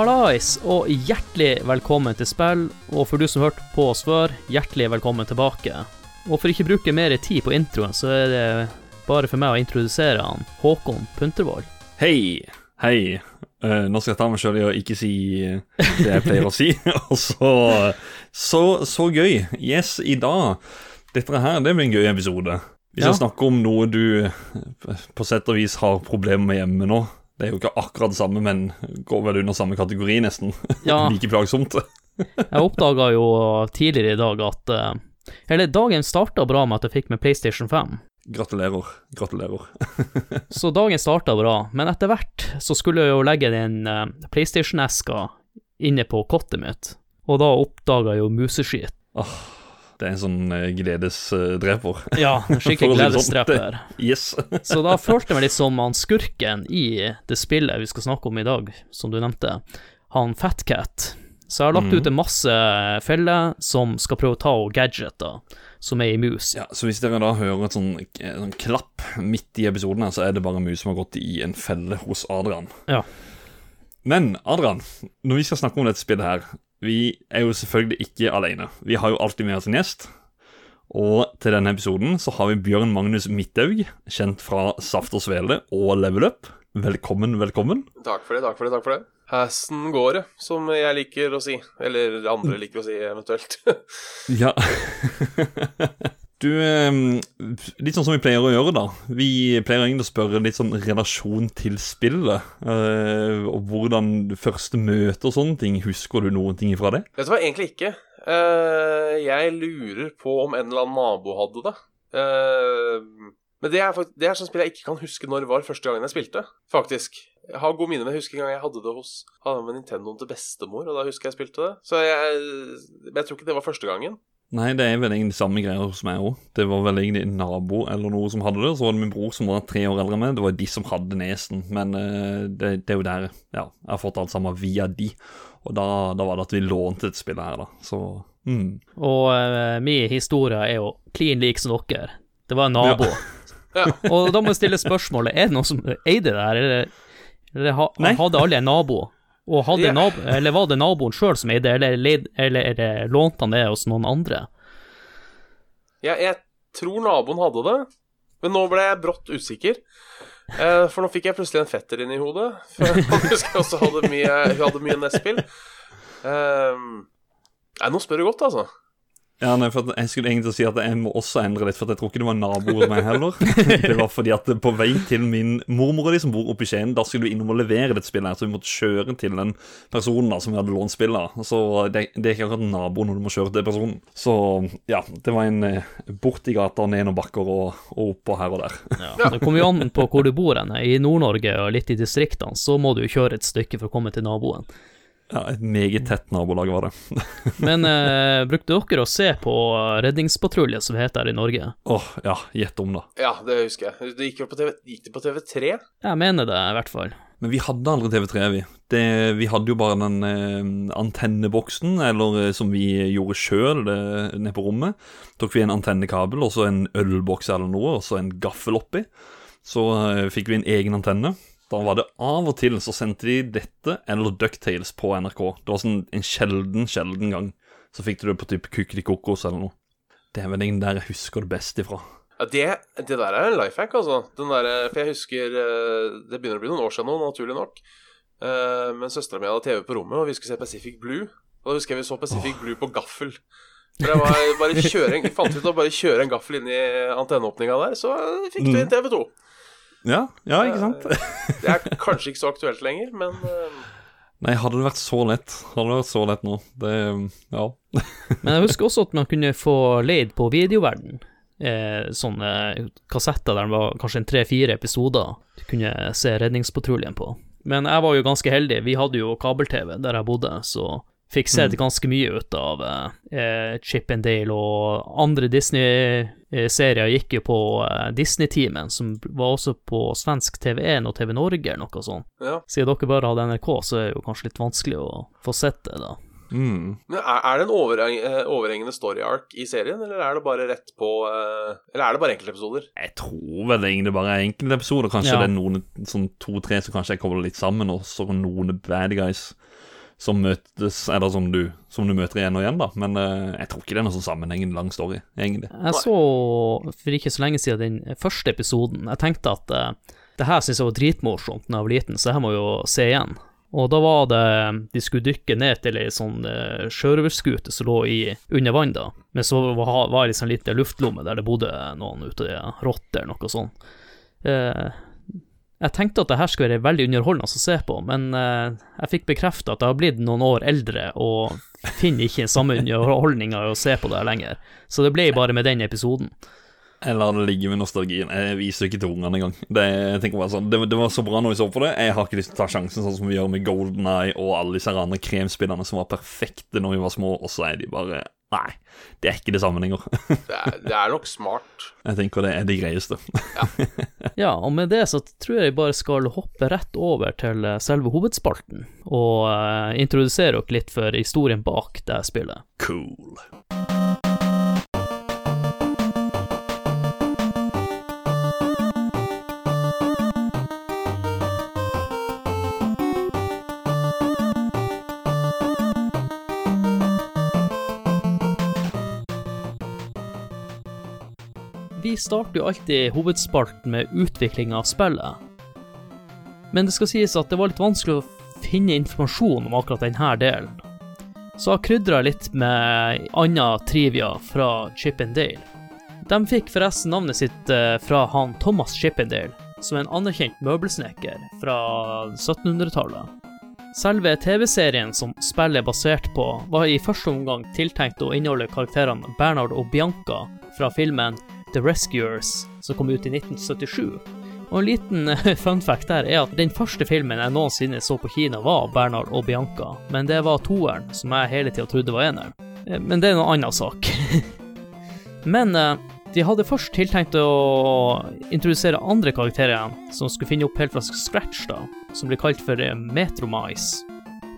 Hallais, og hjertelig velkommen til spill. Og for du som hørte på oss før, hjertelig velkommen tilbake. Og for ikke å bruke mer tid på introen, så er det bare for meg å introdusere han, Håkon Puntervold. Hei. Hei. Uh, nå skal jeg ta meg sjøl i å ikke si det jeg pleier å si. Og så, så Så gøy. Yes, i dag Dette her, det blir en gøy episode. Vi skal Ja. snakke om noe du på sett og vis har problemer med hjemme nå. Det er jo ikke akkurat det samme, men går vel under samme kategori, nesten. Ja, like plagsomt. jeg oppdaga jo tidligere i dag at eh, Eller dagen starta bra med at jeg fikk med PlayStation 5. Gratulerer. Gratulerer. Så dagen starta bra, men etter hvert så skulle jeg jo legge den eh, PlayStation-eska inne på kottet mitt, og da oppdaga jeg jo museskit. Det er en sånn eh, gledesdreper. Ja, en skikkelig sånn. gledesdreper. Yes. Så da følte jeg meg litt som han skurken i det spillet vi skal snakke om i dag, som du nevnte, han Fatcat. Så jeg har lagt mm. ut en masse feller som skal prøve å ta og gadgeter som er i mus. Ja, så hvis dere da hører et sånn, et sånn klapp midt i episoden her, så er det bare mus som har gått i en felle hos Adrian. Ja. Men Adrian, når vi skal snakke om dette spillet her, vi er jo selvfølgelig ikke alene. Vi har jo alltid med oss en gjest. Og til denne episoden så har vi Bjørn Magnus Midthaug, kjent fra Saft og Svele og Level Up. Velkommen, velkommen. Takk for det, takk for det, takk for det. Hesten går det, som jeg liker å si. Eller andre liker å si, eventuelt. Ja. Du, eh, litt sånn som vi pleier å gjøre, da. Vi pleier egentlig å spørre litt sånn relasjon til spillet. Uh, og hvordan første møte og sånne ting. Husker du noen ting fra det? Vet du hva, egentlig ikke. Uh, jeg lurer på om en eller annen nabo hadde det. Uh, men det er, faktisk, det er sånn spill jeg ikke kan huske når det var første gangen jeg spilte, faktisk. Jeg har god minne, men jeg husker en gang jeg hadde det hos Hadde med Nintendoen til bestemor, og da husker jeg spilte det. Så jeg jeg tror ikke det var første gangen. Nei, det er vel egentlig samme greier hos meg òg. Det var vel egentlig en nabo eller noe som hadde det. Så var det min bror som var tre år eldre enn meg. Det var de som hadde nesen. Men eh, det, det er jo der Ja, jeg har fått alt sammen via de. Og da, da var det at vi lånte et spill her, da. Så mm. Og uh, min historie er jo klin lik som dere. Det var en nabo. Ja. Og da må jeg stille spørsmålet, er det noen som eide det her, eller, eller ha, hadde alle en nabo? Og Ja. nabo, eller var det naboen sjøl som eide, eller, eller, eller, eller lånte han det hos noen andre? Jeg, jeg tror naboen hadde det, men nå ble jeg brått usikker. Eh, for nå fikk jeg plutselig en fetter inn i hodet. For husker jeg også hadde mye, hun hadde mye NES-spill. Eh, nei, nå spør du godt, altså. Ja, nei, for Jeg skulle egentlig si at jeg må også endre litt, for jeg tror ikke det var naboer meg heller. Det var fordi at på vei til min mormor og de som bor oppe i Skien, da skulle vi innom og levere dette spillet, her, så vi måtte kjøre til den personen da som vi hadde lånt spillet av. Så det, det er ikke akkurat nabo når du må kjøre til personen. Så ja, det var en eh, bort i gata, ned noen bakker og, og opp og her og der. Ja. Det kommer jo an på hvor du bor hen. I Nord-Norge og litt i distriktene, så må du jo kjøre et stykke for å komme til naboen. Ja, Et meget tett nabolag var det. Men eh, brukte dere å se på Redningspatrulje, som heter her i Norge? Åh, ja, gjett om, da. Ja, det husker jeg. Det gikk, på TV, gikk det på TV3? Jeg mener det, i hvert fall. Men vi hadde aldri TV3, vi. Det, vi hadde jo bare den eh, antenneboksen, eller eh, som vi gjorde sjøl nede på rommet. Tok vi en antennekabel og så en ølboks eller noe, og så en gaffel oppi. Så eh, fikk vi en egen antenne. Da var det av og til så sendte de dette eller Ducktales på NRK. Det var sånn en sjelden, sjelden gang. Så fikk du det på type Kukelikokos eller noe. Det er vel den der jeg husker det best ifra. Ja, det, det der er en life hack, altså. Den der, for jeg husker eh, Det begynner å bli noen år siden nå, naturlig nok. Eh, Men søstera mi hadde TV på rommet, og vi skulle se Pacific Blue. Og da husker jeg vi så Pacific Blue på gaffel. For det var bare kjøre en, fant ut å bare kjøre en gaffel inn i antenneåpninga der, så fikk du inn TV2. Ja, ja, ikke sant? Det er kanskje ikke så aktuelt lenger, men eh, Nei, hadde det vært så lett Hadde det vært så lett nå Det, ja Men jeg husker også at man kunne få leid på videoverden eh, sånne kassetter der det var kanskje en tre-fire episoder du kunne se Redningspatruljen på. Men jeg var jo ganske heldig, vi hadde jo kabel-TV der jeg bodde, så fikk sett ganske mye ut av eh, Chip and Dale, og andre Disney-serier gikk jo på eh, Disney-teamen, som var også på svensk TV1 og TV Norge eller noe sånt. ja. Siden dere bare hadde NRK, så er det jo kanskje litt vanskelig å få sett det, da. Mm. Men er, er det en eh, overhengende story arc i serien, eller er det bare rett på eh, Eller er det bare enkeltepisoder? Jeg tror vel egentlig bare er enkeltepisoder. Kanskje Ja. det er noen sånn to-tre som kanskje jeg kobler litt sammen, og så noen bad guys som møtes, eller som du, som du møter igjen og igjen, da. Men uh, jeg tror ikke det er noen sånn sammenhengende lang story, egentlig. Jeg så for ikke så lenge siden den første episoden. Jeg tenkte at uh, det her syntes jeg var dritmorsomt da jeg var liten, så det her må jo se igjen. Og da var det De skulle dykke ned til ei sånn uh, sjørøverskute som lå i, under vann, da. Men så var, det liksom lite luftlomme der det bodde noen ute, i rotter eller noe sånt. Eh, jeg tenkte at det her skulle være veldig underholdende å se på, men eh, jeg fikk bekrefta at jeg har blitt noen år eldre og finner ikke samme underholdninga i å se på det lenger. Så det ble bare med den episoden. Jeg lar det ligge med nostalgien. Jeg viser ikke til ungene engang. Det, sånn, det, det var så bra når vi så på det. Jeg har ikke lyst til å ta sjansen sånn som vi gjør med Golden Eye og alle disse andre kremspillene som var perfekte når vi var små, og så er de bare Nei, det er ikke det samme lenger. Det er, det er nok smart. Jeg tenker det er det greieste. Ja, og med det så tror jeg jeg bare skal hoppe rett over til eh, selve hovedspalten, og uh, introdusere dere litt for historien bak det spillet. Cool. Starter jo alltid hovedspalten med utvikling av spillet. Men det skal sies at det var litt vanskelig å finne informasjon om akkurat denne delen. Så jeg krydra litt med anna trivia fra Chippendale. De fikk forresten navnet sitt eh, fra han Thomas Chippendale, som er en anerkjent møbelsnekker fra 1700-tallet. Selve TV-serien som spillet er basert på, var i første omgang tiltenkt å inneholde karakterene Bernard og Bianca fra filmen The Rescuers, som kom ut i 1977. Og en liten eh, fun fact der er at den første filmen jeg noensinne så på Kina, var Bernard og Bianca, men det var toeren, som jeg hele tida trodde var eneren. Eh, Men det er en annen sak. men eh, de hadde først tiltenkt å introdusere andre karakterer igjen, som skulle finne opp helt fra scratch, da, som ble kalt for Metromice.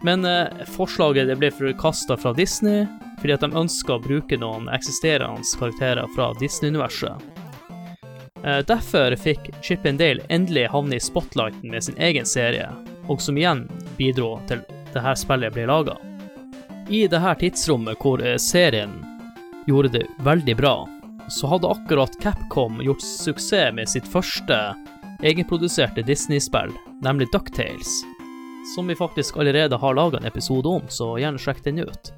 Men eh, forslaget det ble forkasta fra Disney, fordi at de ønska å bruke noen eksisterende karakterer fra Disney-universet. Eh, derfor fikk Chip and Dale endelig havne i spotlighten med sin egen serie, og som igjen bidro til dette spillet ble laga. I dette tidsrommet hvor eh, serien gjorde det veldig bra, så hadde akkurat Capcom gjort suksess med sitt første egenproduserte Disney-spill, nemlig Ducktales, som vi faktisk allerede har laga en episode om, så gjerne sjekk den ut.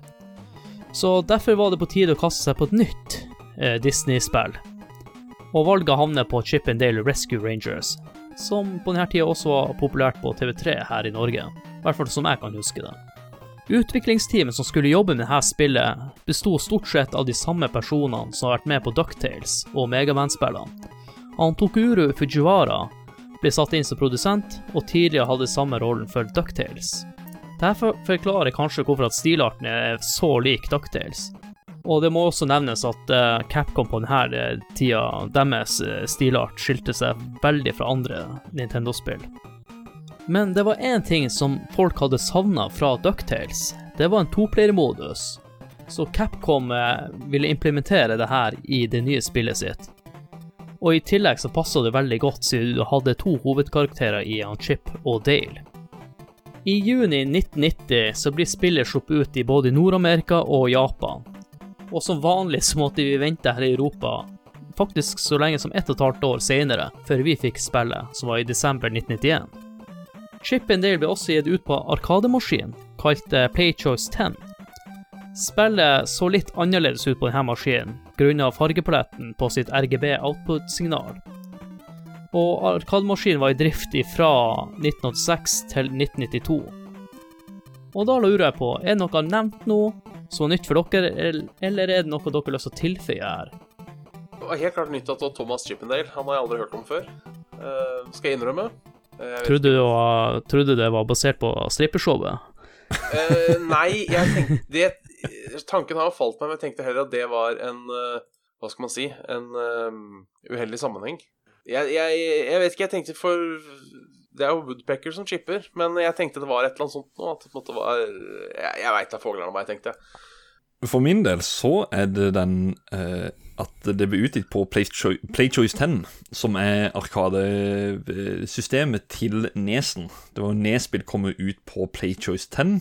Så derfor var det på tide å kaste seg på et nytt eh, Disney-spill. Og valget havner på Chip and Dale Rescue Rangers, som på denne tida også var populært på TV3 her i Norge. I hvert fall som jeg kan huske det. Utviklingsteamet som skulle jobbe med dette spillet, besto stort sett av de samme personene som har vært med på Ducktales og Megaman-spillene. Han Tokuru Fujiwara ble satt inn som produsent, og tidligere hadde samme rollen for Ducktales. Dette forklarer kanskje hvorfor at stilarten er så lik Ducktales. Og det må også nevnes at eh, Capcom på denne eh, tida, deres eh, stilart, skilte seg veldig fra andre Nintendo-spill. Men det var én ting som folk hadde savna fra Ducktales. Det var en toplayermodus. Så Capcom ville implementere det her i det nye spillet sitt. Og i tillegg så passa det veldig godt siden du hadde to hovedkarakterer i han Chip og Dale. I juni 1990 så blir spillet sluppet ut i både Nord-Amerika og Japan. Og som vanlig så måtte vi vente her i Europa faktisk så lenge som ett og et halvt år senere før vi fikk spillet, som var i desember 1991. Chip and Dale ble også gitt ut på arkademaskin, kalt eh, PlayChoice 10. Spillet så litt annerledes ut på denne maskinen, grunnet fargepaletten på sitt RGB output-signal. Og arkademaskinen var i drift fra 1986 til 1992. Og da lurer jeg på, er det noe nevnt nå som er nytt for dere, eller er det noe dere har lyst til å tilføye her? Det var helt klart nytt at Thomas Chippendale. Han har jeg aldri hørt om før. Uh, skal jeg innrømme. Eh, jeg Trodde du var, trodde det var basert på strippeshowet? uh, nei, tenkte det, Tanken har falt meg, men jeg tenkte heller at det var en eh, Hva skal man si? En eh, uheldig sammenheng. Jeg, jeg, jeg vet ikke, jeg tenkte for Det er jo Woodpecker som chipper, men jeg tenkte det var et eller annet sånt nå. At det på en måte var Jeg, jeg veit da hva meg, tenkte. For min del så er det den eh, at det ble utgitt på PlayChoice Play 10, som er arkadesystemet til Nesen. Det var jo Nes-spill kommet ut på PlayChoice 10.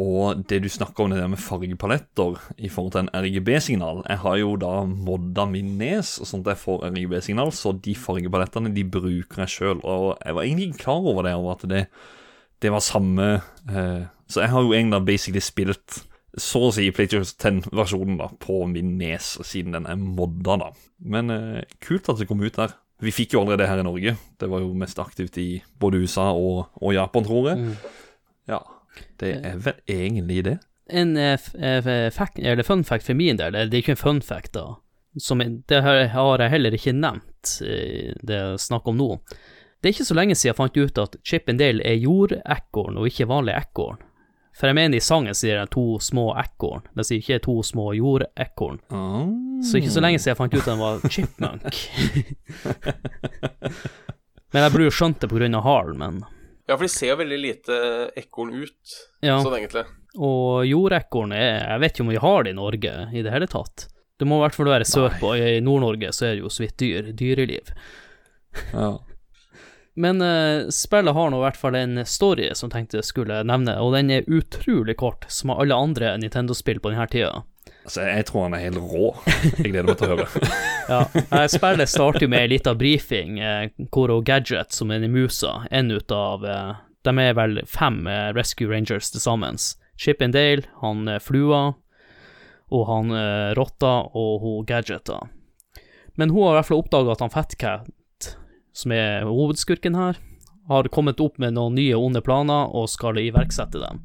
Og det du snakker om det der med fargepaletter i forhold til en RGB-signal Jeg har jo da modda min nes, sånn at jeg får RGB-signal, så de fargepalettene de bruker jeg sjøl. Og jeg var egentlig ikke klar over det, over at det, det var samme eh, Så jeg har jo egentlig basically spilt så å si PlayStation 10-versjonen da på min nes, siden den er modda, da. Men eh, kult at det kom ut der. Vi fikk jo allerede det her i Norge. Det var jo mest aktivt i både USA og, og Japan, tror jeg. Ja. Det er vel egentlig det. En eh, f- eh, fact, eller fun fact for min del, eller det er ikke en fun fact, da. Som, det har har jeg heller ikke nevnt, eh, det jeg snakker om nå. Det er ikke så lenge siden jeg fant ut at Chip and Dale er jordekorn og ikke vanlig ekorn. For jeg mener i sangen sier de to små ekorn, det sier ikke to små jordekorn. Oh. Så ikke så lenge siden jeg fant ut at den var chipmunk. men jeg burde jo skjønt det av halen, men Ja, for de ser jo veldig lite ekorn ut, ja. sånn egentlig. Og jordekorn er Jeg vet ikke om vi har det i Norge i det hele tatt. Det må i hvert fall være sørpå. I Nord-Norge så er det jo så vidt dyr. Dyreliv. Ja. Men uh, spillet har nå i hvert fall en story som jeg tenkte jeg skulle nevne, og den er utrolig kort, som alle andre Nintendo-spill på denne tida. Altså, jeg tror han er helt rå. Jeg gleder meg til å høre. Ja, eh, Spillet starter jo med ei lita brifing, eh, hvor Gadget, som er Musa, en ut av eh, De er vel fem Rescue Rangers til sammen. Chip and Dale, han Flua, og han Rotta og hun Gadget. Men hun har i hvert fall oppdaga at han Fatcat, som er hovedskurken her, har kommet opp med noen nye onde planer og skal iverksette dem.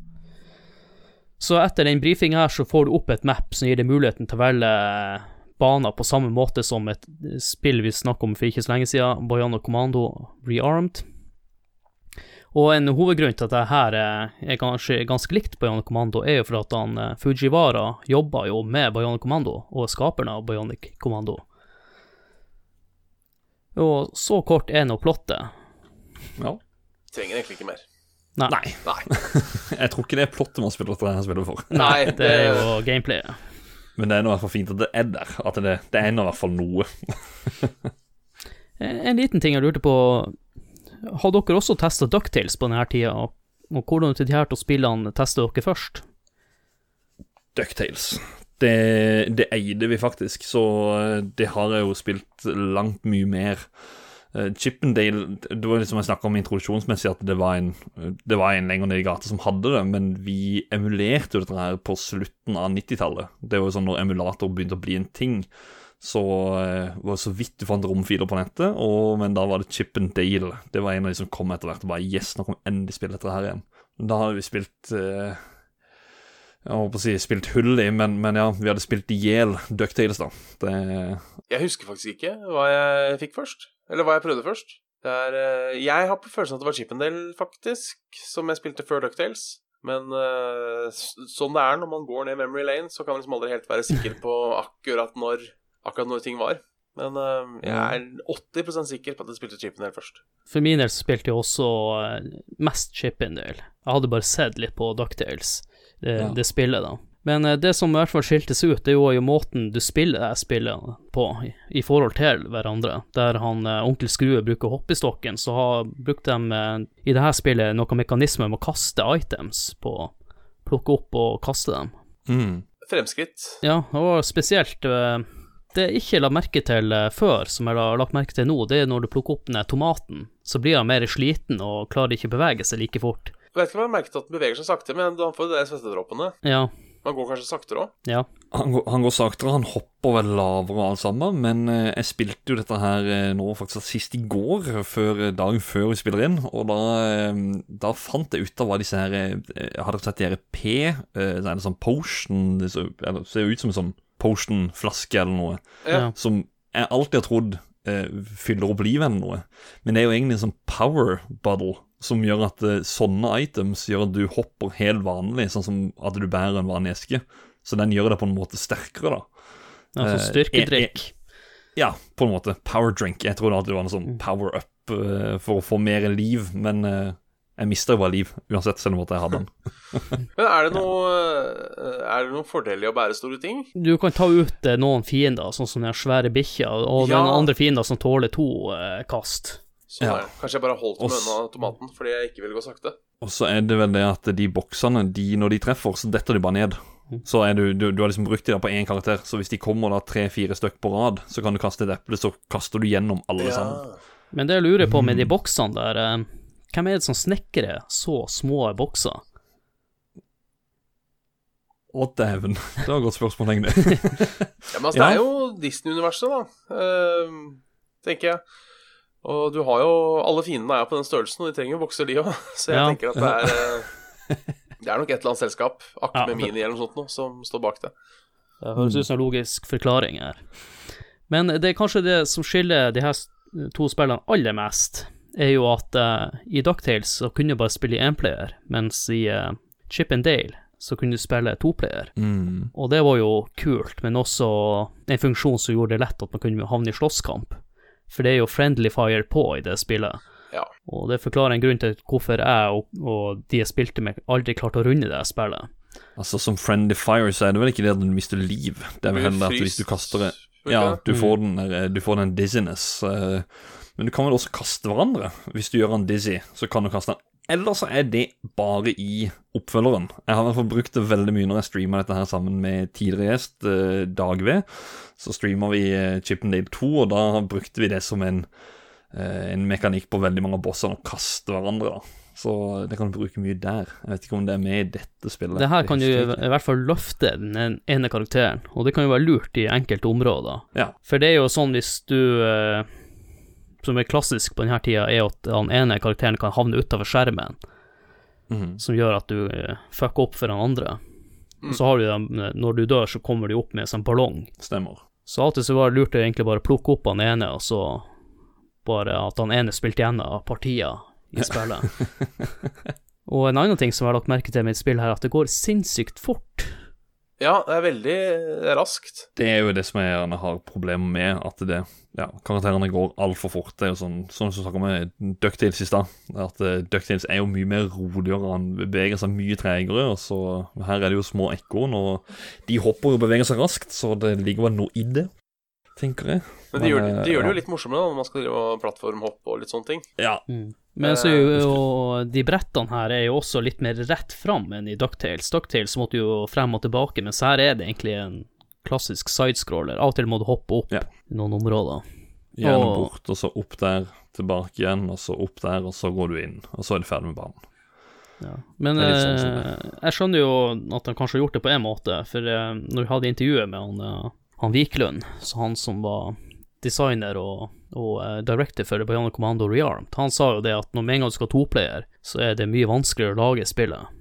Så etter den brifinga her, så får du opp et map som gir deg muligheten til å velge baner på samme måte som et spill vi snakket om for ikke så lenge siden, Boyano Commando Rearmed. Og en hovedgrunn til at det her er kanskje ganske likt Bionic Commando, er jo for at han eh, Fujiwara jobba jo med Bionic Commando, og er skaperen av Bionic Commando. Og så kort er nå plottet. Ja. Trenger egentlig ikke mer. Nei, Nei. Jeg tror ikke det er plottet man spiller dette her spillet for. Nei, det er jo gameplayet. Men det er nå i hvert fall fint at det er der. At det, det er nå i hvert fall noe. En en liten ting jeg lurte på, har dere også testa Ducktales på denne tida, og og hvordan til de her to spillene tester dere først? Ducktales. Det, det eide vi faktisk, så eh, det har jeg jo spilt langt mye mer. Eh, Chippendale Det var liksom jeg snakka om introduksjonsmessig, at det var, en, det var en lenger ned i gata som hadde det, men vi emulerte jo dette her på slutten av 90-tallet. Det var jo sånn når emulator begynte å bli en ting. Så eh, var det så vidt du fant romfiler på nettet, og, men da var det Chippendale. Det var en av de som kom etter hvert og bare Yes, nå kan vi endelig spille dette her igjen. Da hadde vi spilt eh, Jeg holdt å si spilt hull i, men, men ja, vi hadde spilt i hjel Ducktales, da. Det, Jeg husker faktisk ikke hva jeg fikk først. Eller hva jeg prøvde først. Det er, eh, jeg har på følelsen at det var Chippendale, faktisk, som jeg spilte før Ducktales. Men uh, sånn det er når man går ned memory lane, så kan man liksom aldri helt være sikker på akkurat når, akkurat når ting var. Men uh, jeg er 80 sikker på at jeg spilte Chippendale først. For min del spilte jeg også mest Chippendale. Jeg hadde bare sett litt på Ducktales, det, Ja. det spillet, da. Men eh, det som i hvert fall skiltes ut, det er jo måten du spiller det her spillet på, i, forhold til hverandre. Der han eh, onkel Skrue bruker hoppestokken, så har brukt de eh, i det her spillet noen mekanismer med å kaste items på. Plukke opp og kaste dem. mm. Fremskritt. Ja, og spesielt eh, det jeg ikke la merke til eh, før, som jeg har lagt merke til nå, det er når du plukker opp den tomaten, så blir han mer sliten og klarer ikke å bevege seg like fort. Jeg vet ikke om jeg har merket at den beveger seg sakte, men han får jo de svettedråpene. Ja, Man går kanskje saktere òg. ja. han, går, han går saktere, han hopper vel lavere og alt sammen, men eh, jeg spilte jo dette her eh, nå faktisk sist i går, før, eh, dagen før vi spiller inn, og da, eh, da fant jeg ut av hva disse her eh, Har dere sett de her P, eh, så er det sånn potion Det ser, eller, ser ut som en sånn potion-flaske eller noe, Ja. Ja. som jeg alltid har trodd eh, fyller opp livet eller noe. Men det er jo egentlig en sånn power bottle som gjør at eh, sånne items gjør at du hopper helt vanlig, sånn som at du bærer en vanlig eske. Så den gjør det på en måte sterkere, da. Altså Eh, styrkedrikk. Ja, på en måte. Power drink. Jeg trodde alltid det var noe sånn power up eh, for å få mer liv, men eh, jeg mista jo bare liv uansett, selv om jeg hadde den. Men er det noe eh, Er det noen fordel i å bære store ting? Du kan ta ut eh, noen fiender, sånn som den svære bikkja, og Ja. den andre fiender som tåler to eh, kast. Sånn Ja. nei. Kanskje jeg bare holdt meg unna tomaten fordi jeg ikke ville gå sakte. Og så er det vel det at de boksene, de, når de treffer, så detter de bare ned. Så er du, du, du har liksom brukt de der på én karakter, så hvis de kommer da tre-fire stykk på rad, så kan du kaste et eple, så kaster du gjennom alle sammen. Men det jeg lurer på med Mm. de boksene der, eh, hvem er det som snekrer så små bokser? Å, dæven. Det var et godt spørsmål, egentlig. Ja, men altså, Ja. det er jo Disney-universet, da, uh, tenker jeg. Og du har jo Alle fiendene er jo på den størrelsen, og de trenger jo bokser, de òg. Så jeg Ja. tenker at det er eh, Det er nok et eller annet selskap, Akme Ja. Mini eller noe sånt, noe, som står bak det. Det høres ut som en logisk forklaring her. Men det er kanskje det som skiller de her to spillene aller mest, er jo at uh, i Ducktales så kunne du bare spille i énplayer, mens i uh, Chip and Dale så kunne du spille toplayer. Mm. Og det var jo kult, men også en funksjon som gjorde det lett at man kunne havne i slåsskamp. For det er jo friendly fire på i det spillet. Ja. Og det forklarer en grunn til hvorfor jeg og, og de jeg spilte med, aldri klarte å runde det spillet. Altså, som Friendly Fire, så er det vel ikke det at du mister liv. Det er vel heller at hvis du kaster det Ja, du får den, der, du får den dizziness. eh, Men du kan vel også kaste hverandre. Hvis du gjør han dizzy, så kan du kaste han. Eller så er det bare i oppfølgeren. Jeg har i hvert fall brukt det veldig mye når jeg streamer dette her sammen med tidligere gjest, eh, Dag V. Så streamer vi eh, Chippendale 2, og da brukte vi det som en, eh, en mekanikk på veldig mange av bossene, å kaste hverandre. da. Så det kan du bruke mye der. Jeg vet ikke om det er med i dette spillet. Det her kan jo i hvert fall løfte den ene karakteren, og det kan jo være lurt i enkelte områder. Ja. For det er jo sånn hvis du eh, Som er klassisk på denne tida, er at den ene karakteren kan havne utafor skjermen, mm. som gjør at du eh, fucker opp for den andre. Mm. så har du dem, eh, når du dør, så kommer de opp med en sånn ballong. Stemmer. Så alltid så var det lurt å egentlig bare plukke opp han ene, og så bare at han ene spilte av partier i spillet. og en annen ting som jeg har lagt merke til med et spill her, at det går sinnssykt fort. Ja, det er veldig raskt. Det er jo det som jeg gjerne har problemer med, at det Ja, karakterene går altfor fort. Det er jo sånn Sånn som du snakka med Ducktales i stad. At uh, Ducktales er jo mye mer roligere, han beveger seg mye tregere. Så Her er det jo små ekorn, og de hopper og beveger seg raskt, så det ligger vel noe i det, tenker jeg. Men det gjør, de gjør det jo litt morsommere da, når man skal drive og plattformhoppe og litt sånne ting. Ja. Men så er jo, jo de brettene her er jo også litt mer rett fram enn i Ducktales. Ducktales måtte jo frem og tilbake, mens her er det egentlig en klassisk sidescroller. Av og til må du hoppe opp Ja. i noen områder. Gjerne Og- bort, og så opp der, tilbake igjen, og så opp der, og så går du inn. Og så er du ferdig med banen. Ja. Men litt sånn eh, jeg skjønner jo at han kanskje har gjort det på en måte, for eh, når vi hadde intervjuet med han, eh, han Wiklund, så han som var designer og, og uh, director for Bayana Commando Rearmed, han sa jo det at når med en gang du skal ha toplayer, så er det mye vanskeligere å lage spillet.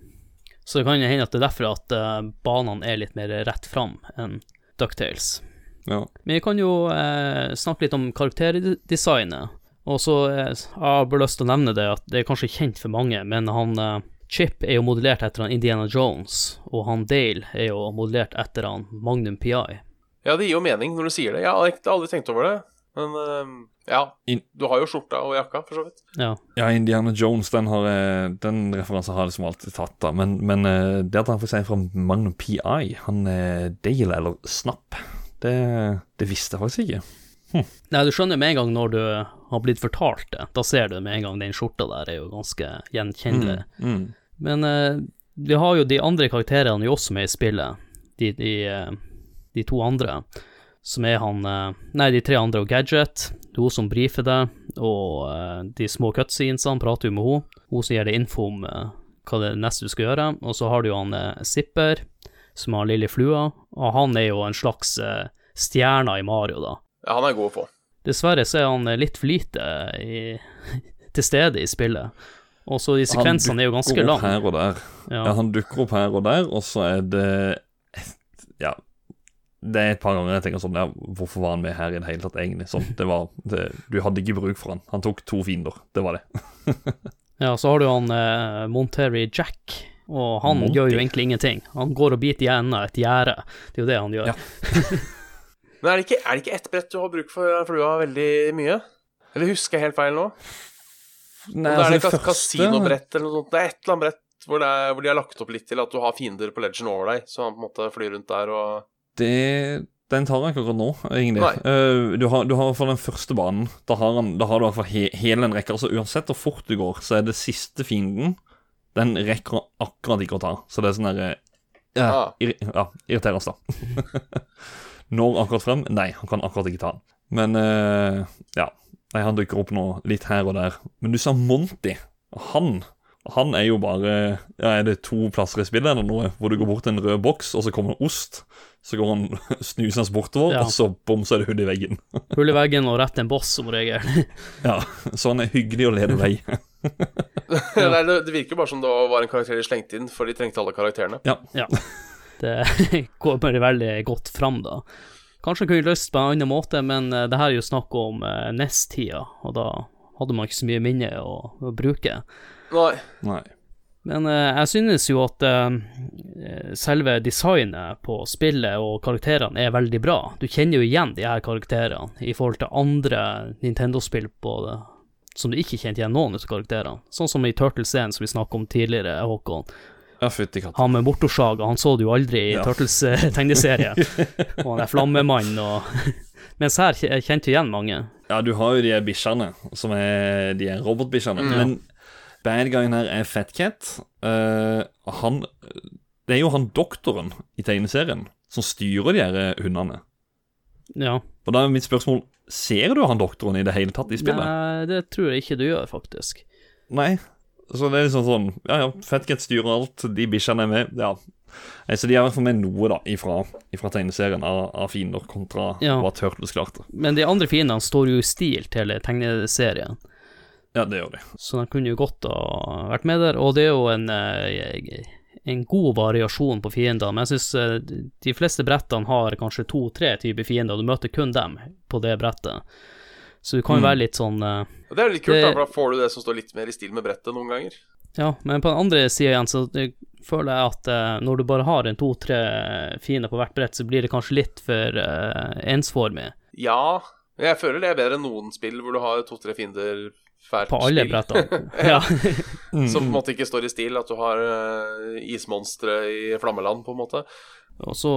Så det kan hende at det er derfor at uh, banene er litt mer rett fram enn Ducktales. Ja. Men vi kan jo uh, snakke litt om karakterdesignet. Og så uh, jeg har bare lyst til å nevne det at det er kanskje kjent for mange, men han Chip er jo modellert etter han Indiana Jones, og han Dale er jo modellert etter han Magnum PI. Ja, det gir jo mening når du sier det. Jeg har ikke- aldri tenkt over det. Men øhm, ja, du har jo skjorta og jakka, for så vidt. Ja. Ja, Indiana Jones, den, har, den referansen har jeg liksom alltid tatt, da. Men, men eh, det at han får si fra Magnum PI, han er Dale eller Snapp, det, det visste jeg faktisk ikke. Nei, du skjønner med en gang når du har blitt fortalt det. Da ser du med en gang den skjorta der er jo ganske gjenkjennelig. Mm. Men uh, vi har jo de andre karakterene jo også med i spillet. De, de, eh, de to andre. Som er han eh, Nei, de tre andre og Gadget. Det er hun som brifer det, og eh, de små cutscenesene prater jo med hun, Hun som gir deg info om eh, hva det neste du skal gjøre. Og så har du jo han Zipper, som har lille flua, og han er jo en slags stjerne i Mario, da. Ja, han er god å få. Dessverre så er han litt for lite i, til stede i spillet. Og så de sekvensene er jo ganske dukker opp her og der. Ja. Ja, han dukker opp her og der, og så er det Ja. Det er et par ganger jeg tenker sånn ja, Hvorfor var han med her i det hele tatt, egentlig? Sånn, det var det, Du hadde ikke bruk for han. Han tok to fiender. Det var det. Ja, så har du han eh, Monterey Jack, og han Monty. gjør jo egentlig ingenting. Han går og biter i enden av et gjerde. Det er jo det han gjør. Ja. Men er det ikke, er det ikke ett brett du har bruk for flua veldig mye? Eller husker jeg helt feil nå? Nei, altså, er det kas kasinobrett eller noe sånt. Det er et eller annet brett hvor, det er, hvor de har lagt opp litt til at du har fiender på Legend over deg, så han på en måte flyr rundt der og Det, den tar jeg ikke akkurat nå, egentlig. Eh, du, har, du har fall den første banen. Da har, han, da har du i hvert fall he, hele en rekke. Altså Uansett hvor fort du går, så er det siste fienden Den rekker akkurat ikke å ta. Så det er sånn derre ja, Ah. ir, ja, irriterende, da. Når akkurat frem? Nei, han kan akkurat ikke ta den. Men uh, ja. Nei, han dukker opp nå litt her og der. Men du sa Monty. Han han er jo bare ja, Er det to plasser i spillet eller noe hvor du går bort til en rød boks, og så kommer en ost? Så går han snusende bortover, Ja. og så bom, så er det hull i veggen. Hull i veggen og rett til en boss, som regel. Ja, Så han er hyggelig å lede vei. Nei, det, det virker bare som det var en karakter de slengte inn, for de trengte alle karakterene. Ja. Det går bare veldig godt fram, da. Kanskje kunne løst på en annen måte, men eh, det her er jo snakk om uh, NES-tida, og da hadde man ikke så mye minne å, å bruke. Nei. Nei. Men eh, jeg synes jo at eh, selve designet på spillet og karakterene er veldig bra. Du kjenner jo igjen de her karakterene i forhold til andre Nintendo-spill på det, som du ikke kjente igjen noen av karakterene. Sånn som i Turtles-scenen som vi snakket om tidligere, Håkon. Ja, fytti katta. Han med motorsaga, han så du jo aldri i Ja. Turtles-tegneserien. og han er flammemann og Mens her kjente jeg igjen mange. Ja, du har jo de bikkjene, som er de robotbikkjene. Mm. Men bad guyen her er Fatcat. Uh, han Det er jo han doktoren i tegneserien som styrer de her eh, hundene. Ja. Og da er mitt spørsmål Ser du han doktoren i det hele tatt i spillet? Nei, det tror jeg ikke du gjør, faktisk. Nei. Så det er liksom sånn Ja, ja, Fatcat styrer alt, de bikkjene er med. Ja. Så de er i hvert fall med noe, da, ifra, ifra tegneserien av, av fiender kontra Ja. hva Turtles klarte. Men de andre fiendene står jo i stil til tegneserien, Ja, det gjør de. så de kunne jo godt ha vært med der. Og det er jo en, eh, en god variasjon på fiendene. men jeg syns de fleste brettene har kanskje to-tre typer fiender, og du møter kun dem på det brettet. Så du kan jo Mm. være litt sånn eh, det er litt kult, da, for da får du det som står litt mer i stil med brettet noen ganger. Ja, men på den andre sida igjen, så føler jeg at uh, når du bare har en to-tre fiender på hvert brett, så blir det kanskje litt for uh, ensformig Ja, jeg føler det er bedre enn noen spill hvor du har to-tre fiender hvert på alle brettene. ja. Som på en måte ikke står i stil, at du har uh, ismonstre i flammeland, på en måte. Og så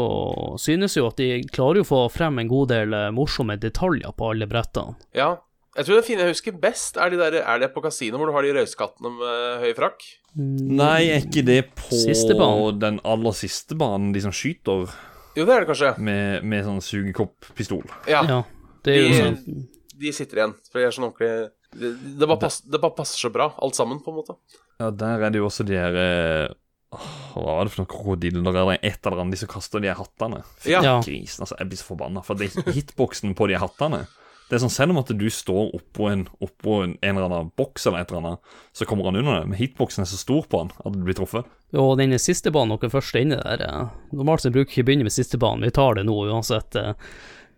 synes jo at de klarer å få frem en god del eh, morsomme detaljer på alle brettene. Ja. Jeg tror det fine jeg husker best, er, de der, er det på kasino hvor du har de røyskattene med høy frakk. Nei, er ikke det på Siste den aller siste banen, de som skyter Jo, det er det kanskje. med, med sånn sugekopppistol? Ja, Ja, det er jo De- sånn de sitter igjen. For de er sånn ordentlig det, det, bare pass, det bare passer så bra, alt sammen, på en måte. Ja, der er det jo også de her eh, åh, Hva var det for noen krokodiller? Eller et eller annet, de som kaster de her hattene. Fy Ja. Grisen, altså. Jeg blir så forbanna. For det hitboksen på de her hattene Det er sånn, Selv om at du står oppå en, oppå en, en eller annen boks eller et eller annet, så kommer han under det. Men hitboksen er så stor på han at du blir truffet. Og den siste banen, dere første inne der Normalt så bruker vi ikke begynne med siste banen, vi tar det nå uansett. eh.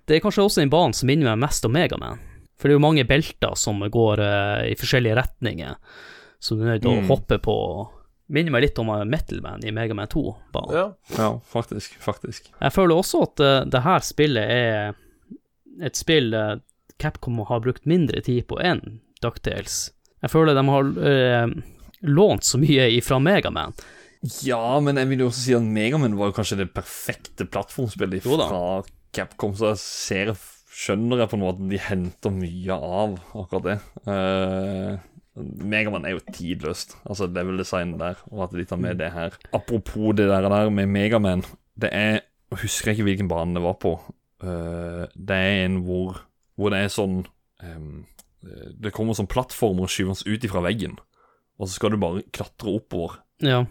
Det er kanskje også den banen som minner meg mest om Megaman. For det er jo mange belter som går eh, i forskjellige retninger, så du er nødt til Mm. å hoppe på. Minner meg litt om Metal Man i Megaman 2-banen. Ja. Ja, faktisk. Faktisk. Jeg føler også at eh, det her spillet er et spill eh, Capcom har brukt mindre tid på enn DuckTales. Jeg føler de har eh, lånt så mye ifra Megaman. Ja, men jeg vil jo også si at Megaman var jo kanskje det perfekte plattformspillet fra Capcom, så jeg ser, skjønner jeg på en måte de henter mye av akkurat det. Uh, Megaman er jo tidløst, altså level-designet der, og at de tar med det her. Apropos det der, der med Megaman, det er Jeg husker ikke hvilken bane det var på. Uh, det er en hvor, hvor det er sånn um, Det kommer sånn plattformer og skyver oss ut ifra veggen, og så skal du bare klatre oppover. Ja.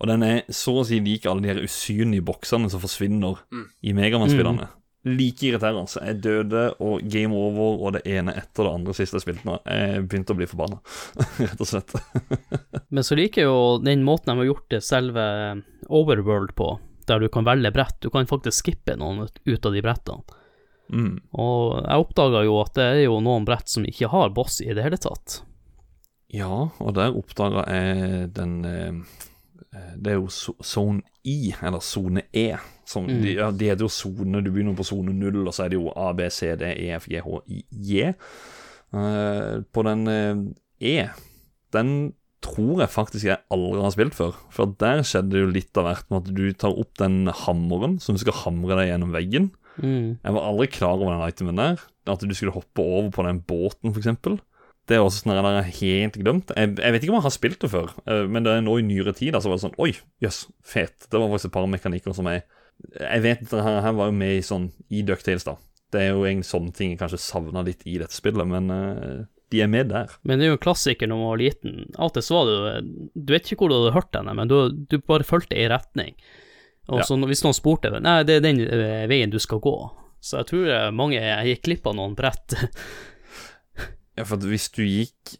Og den er så å si lik alle de her usynlige boksene som forsvinner Mm. i Megaman-spillene. Like irriterende. Så jeg døde, og game over, og det ene etter det andre siste jeg spilte nå. Jeg begynte å bli forbanna, rett og slett. Men så liker jeg jo den måten de har gjort det selve Overworld på, der du kan velge brett. Du kan faktisk skippe noen ut- ut av de brettene. Mm. Og jeg oppdaga jo at det er jo noen brett som ikke har boss i det hele tatt. Ja, og der oppdaga jeg den eh, Det er jo Zone I, eller Sone E. Som, Mm. de, ja, de heter jo sone. Du begynner på sone null, og så er det jo A, B, C, D, E, F, G, H, I, J. Uh, på den uh, E, den tror jeg faktisk jeg aldri har spilt før. For der skjedde det jo litt av hvert med at du tar opp den hammeren som du skal hamre deg gjennom veggen. Mm. Jeg var aldri klar over den itemen der. At du skulle hoppe over på den båten, f.eks. Det er også sånn jeg har helt glemt. Jeg, jeg vet ikke om jeg har spilt det før, eh, men det er nå i nyere tid altså, så var det sånn Oi, jøss, fet. Det var faktisk et par mekanikker som jeg Jeg vet at dette her var jo med i sånn i Ducktails, da. Det er jo en sånn ting jeg kanskje savna litt i dette spillet, men uh, de er med der. Men det er jo en klassiker når man var liten. Av og til så var du Du vet ikke hvor du hadde hørt henne, men du, du bare fulgte i retning. Og Ja. så hvis noen spurte Nei, det er den eh, veien du skal gå. Så jeg tror eh, mange gikk glipp av noen brett. Ja, for hvis du gikk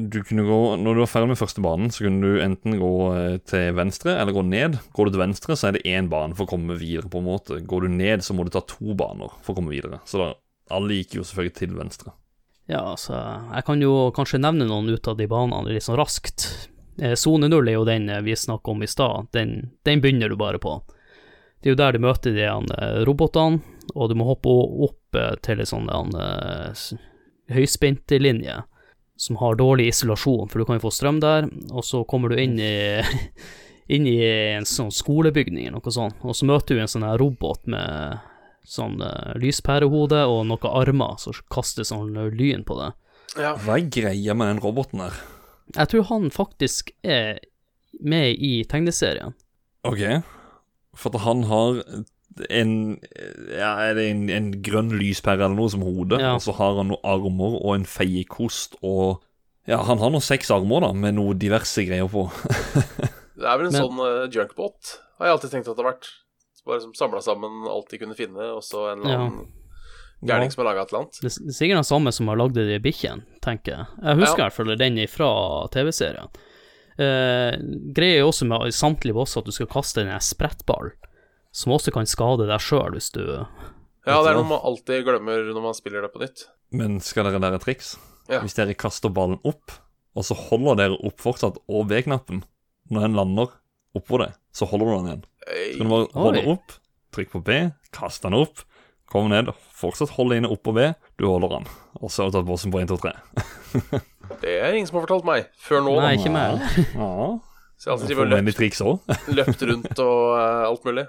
du kunne gå, Når du var ferdig med første banen, så kunne du enten gå eh, til venstre eller gå ned. Går du til venstre, så er det én bane for å komme videre. på en måte. Går du ned, så må du ta to baner for å komme videre. Så da, alle gikk jo selvfølgelig til venstre. Ja, altså jeg kan jo kanskje nevne noen ut av de banene litt sånn raskt. Eh, Sone null er jo den eh, vi snakka om i stad. Den, den begynner du bare på. Det er jo der du møter de robotene, og du må hoppe opp til ei sånn han, eh, s- høyspentlinje som har dårlig isolasjon, for du kan jo få strøm der, og så kommer du inn i inn i en sånn skolebygning eller noe sånt, og så møter du en sånn her robot med sånn uh, lyspærehode og noen armer som kaster sånn eh, lyn på det. Ja. Hva er greia med den roboten der? Jeg tror han faktisk er med i tegneserien. Ok, for at han har en Ja, er det en, en grønn lyspære eller noe som hode? Ja. Og så har han noen armer og en feiekost og Ja, han har nå seks armer, da, med noe diverse greier på. Det er vel en Men- sånn uh, junkbåt, har jeg alltid tenkt at det har vært. Bare som samla sammen alt de kunne finne, og så en eller Ja. annen gærning som har laga et eller annet. Det er sikkert den samme som har lagd de bikkjene, tenker jeg. Jeg husker i Ja. hvert fall den fra TV-serien. Uh, greia er jo også med samtlige bosser at du skal kaste en sprettball, som også kan skade deg sjøl hvis du Ja, det er noe man alltid glemmer når man spiller det på nytt. Men skal dere lære triks? Ja. Hvis dere kaster ballen opp, og så holder dere opp fortsatt og B-knappen når den lander oppå det, så holder du den igjen. Så kan du bare Oi. holde opp, trykk på B, kast den opp, kom ned, fortsatt holde inne oppå B, du holder den. Og så har du tatt bossen på 1, 2, 3. Det er ingen som har fortalt meg før nå. Nei, ikke meg. Ja, Så jeg har alltid løpt, løpt rundt og uh, alt mulig.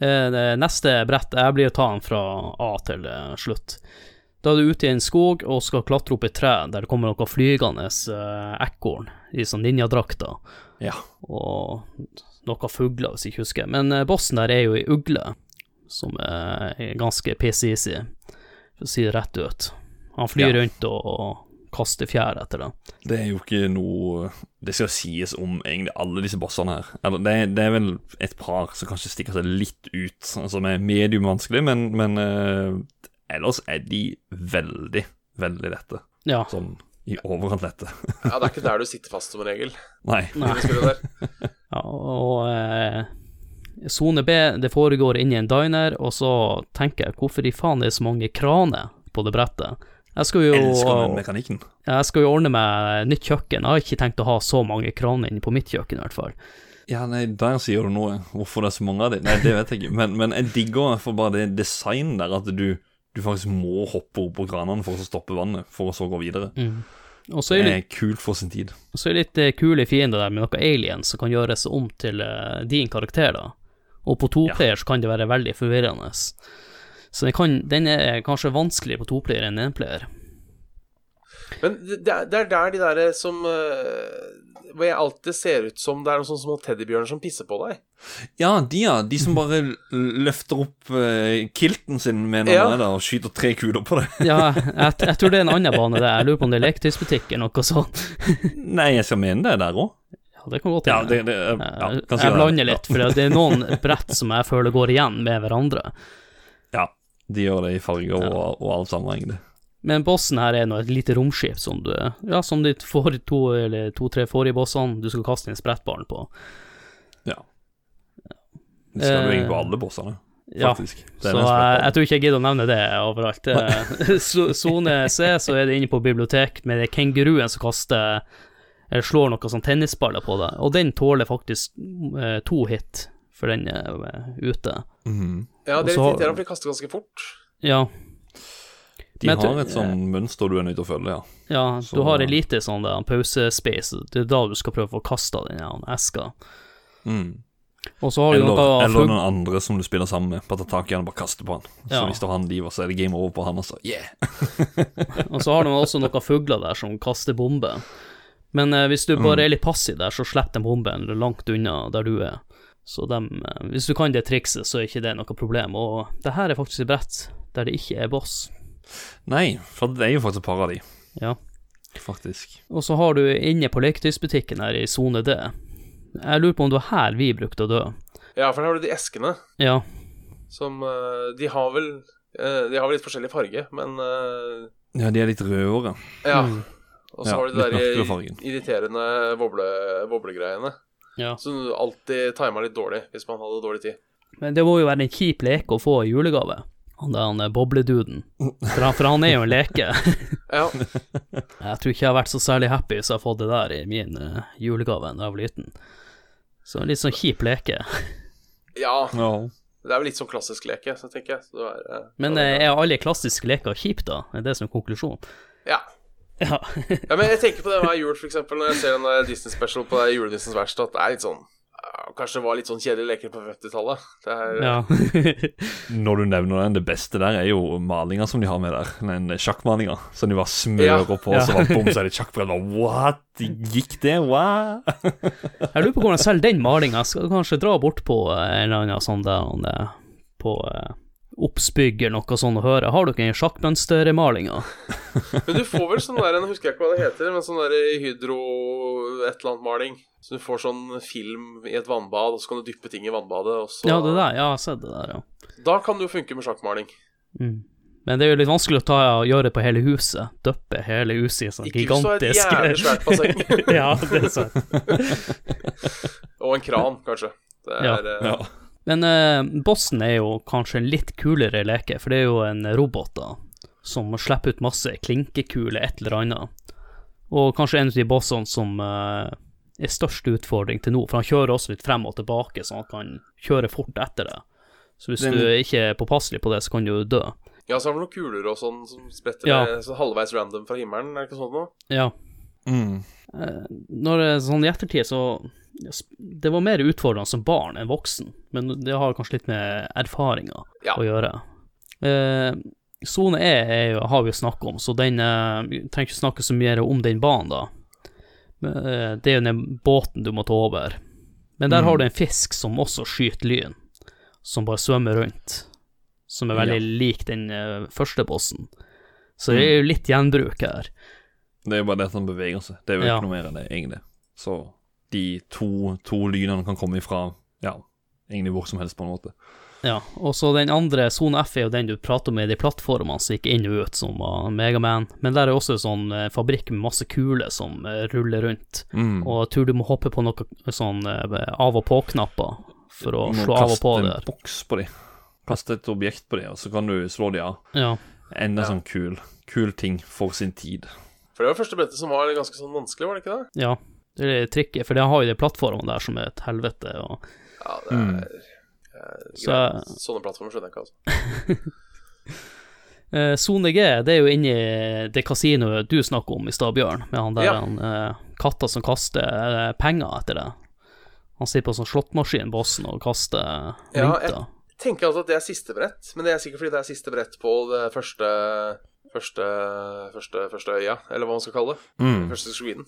Eh, neste brett Jeg blir å ta den fra A til eh, slutt. Da er du ute i en skog og skal klatre opp et tre der det kommer noen flygende uh, ekorn i sånn ninjadrakter, Ja. og noen fugler, hvis jeg ikke husker. Men eh, bossen der er jo ei ugle, som eh, er ganske pissig, for å si det rett ut. Han flyr Ja. rundt og, og kaster fjær etter det. Det er jo ikke noe Det skal sies om egentlig alle disse bossene her. Eller det, det er vel et par som kanskje stikker seg litt ut, som er medium vanskelig, men, men eh, ellers er de veldig, veldig lette. Ja. Sånn i overkant lette. Ja, det er ikke der du sitter fast, som en regel. Nei. Nei. Ja, og eh, Sone B, det foregår inni en diner, og så tenker jeg hvorfor i faen det er så mange kraner på det brettet. Jeg skal jo, Elsker den mekanikken. jeg skal jo ordne meg nytt kjøkken. Jeg har ikke tenkt å ha så mange kraner inne på mitt kjøkken, i hvert fall. Ja, nei, der sier du noe. Hvorfor det er så mange av dem? Nei, det vet jeg ikke. Men, men jeg digger for bare det design der, at du, du faktisk må hoppe opp på kranene for å stoppe vannet, for å så gå videre. Og så er Det er kult for sin tid. Og så er det litt eh, kule fiender der med noen aliens som kan gjøres om til eh, din karakter, da. Og på toplayer så kan det være veldig forvirrende. Så den, kan, den er kanskje vanskeligere på toplayer enn enplayer. Men det er, det er der de derre som eh, Hvor jeg alltid ser ut som det er noen sånne små teddybjørner som pisser på deg. Ja, de ja. De som bare løfter opp eh, kilten sin med en Ja. der og skyter tre kuler på det. Ja, jeg, jeg tror det er en annen bane der. Jeg lurer på om det er leketøysbutikk eller noe sånt. Nei, jeg skal mene det der òg. Ja, det kan godt Ja, hende. det, det, ja, Jeg- jeg blander litt, for det er noen brett som jeg føler går igjen med hverandre. Ja, de gjør det i farger og, og alt sammen, egentlig. Men bossen her er nå et lite romskip som du Ja, som de får to eller to-tre forrige bossene du skal kaste inn sprettballen på. Ja. Det skal du inn på alle bossene, faktisk. Er så som er jeg, jeg tror ikke jeg gidder å nevne det overalt. Eh, Sone C, så er det inne på bibliotek med kenguruen som kaster Eller slår noen sånn tennisballer på deg, og den tåler faktisk eh, to hit før den er ute. ute. -hmm. Ja, det er litt irriterende, for de kaster ganske fort. Ja. De Men har et sånn mønster du er nødt til å følge, ja. Ja, Så- du har en lite sånn der pausespace, det er da du skal prøve å få kasta den her eska. Mm. Og så har du Eller, noe eller noen andre som du spiller sammen med. Bare ta tak i han og bare kaste på han. Så Ja. hvis det har han livet, så er det game over på han også. Yeah! Og så har de også noen fugler der som kaster bomber. Men eh, hvis du Mm. bare er litt passiv der, så slipper de bomben langt unna der du er. Så dem, eh, hvis du kan det trikset, så er ikke det noe problem. Og det her er faktisk et brett der det ikke er boss. Nei, for det er jo faktisk et par av de, Ja. faktisk. Og så har du inne på leketøysbutikken her i sone D. Jeg lurer på om det var her vi brukte å dø. Ja, for her har du de eskene Ja, som eh, De har vel eh, De har vel litt forskjellig farge, men Ja, de er litt rødere. Ja. Mm. Og så Ja, har du de der irriterende boble, voblegreiene. Ja. Så du alltid tima litt dårlig hvis man hadde dårlig tid. Men det må jo være en kjip leke å få i julegave. Han der han er bobleduden. For han, for han er jo en leke. Ja, Jeg tror ikke jeg har vært så særlig happy hvis jeg har fått det der i min uh, julegave da jeg var liten. Så en litt sånn kjip leke. ja Ja. det er vel litt sånn klassisk leke, så tenker jeg. Så det er, eh, Men eh, er alle klassiske leker kjipe, da? Er det som er konklusjonen? ja. Ja. ja, men jeg tenker på det hver jul, for eksempel, når jeg ser den Disney Special på julenissens verksted, at det er litt sånn Kanskje det var litt sånn kjedelige leker på 50-tallet. Er ja. Når du nevner den, det beste der er jo malinga som de har med der. Den sjakkmalinga som de bare smører Ja. på, så bare bom, så er det sjakkbrett. What? Gikk det? What? Jeg lurer på hvordan selv den malinga. Skal kanskje dra bort på eh, en eller annen sånn der På eh, Obsbygg eller noe sånt å høre. Har dere en sjakkmønstermalinga? Men du får vel sånn der, jeg husker ikke hva det heter, men sånn der hydro et eller annet maling. Så du får sånn film i et vannbad, og så kan du dyppe ting i vannbadet, og så Ja, det der. Ja, jeg har sett det der, ja. Da kan det jo funke med sjakkmaling. Mm. Men det er jo litt vanskelig å ta og gjøre det på hele huset. Døppe hele huset i sånn Ikke hvis du har et jævlig svært basseng. Ja, det er sant. og en kran, kanskje. Det er Ja. eh, Ja. Men eh, bossen er jo kanskje en litt kulere leke, for det er jo en robot da, som slipper ut masse klinkekuler, et eller annet. Og kanskje en av de bossene som eh, er størst utfordring til nå, for han kjører også litt frem og tilbake, så han kan kjøre fort etter det. Så hvis Den- du ikke er påpasselig på det, så kan du dø. Ja, så har vi noen kuler og sånn som spretter Ja. halvveis random fra himmelen, er det ikke sånn noe? Ja. Mm. Eh, når det er sånn i ettertid, så Det var mer utfordrende som barn enn voksen, men det har kanskje litt med erfaringer Ja. å gjøre. Eh, E er jo, har vi jo snakket om, så den eh, trenger ikke snakke så mye om den banen, da. Men, eh, det er jo den båten du må ta over. Men der Mm. har du en fisk som også skyter lyn, som bare svømmer rundt. Som er veldig lik den eh, første bossen. Så det er jo litt gjenbruk her. Det er jo bare det at han beveger seg. Det er jo Ja. ikke noe mer enn det, egentlig. Så de to, to lynene kan komme ifra ja, egentlig hvor som helst, på en måte. Ja, og så den andre, Sone F, er jo den du prater om i de plattformene som gikk inn og ut, som var Megaman. Men der er også en sånn eh, fabrikk med masse kuler som eh, ruller rundt. Mm. Og jeg tror du må hoppe på noen sånn eh, av og på-knapper for å slå av og kaste på en der. boks på de. Kaste et objekt på de, og så kan du slå de av. Ja. Enda Ja. sånn kul, kul ting for sin tid. For det var første brettet som var ganske sånn vanskelig, var det ikke det? ja. Det er tricky, for det har jo de plattformene der som er et helvete. Og, Ja, det er Mm. eh, Så-. Sånne plattformer skjønner jeg ikke, altså. eh, Sone G, det er jo inni det kasinoet du snakker om i stad, Bjørn, med han der Ja. han, uh, katta som kaster uh, penger etter det. Han sitter på sånn slåttmaskin, bossen, og kaster Ja, mynter. tenker altså at det er siste brett, men det er sikkert fordi det er siste brett på det første Første, første, første øya, eller hva man skal kalle det. Mm. Første Sweden.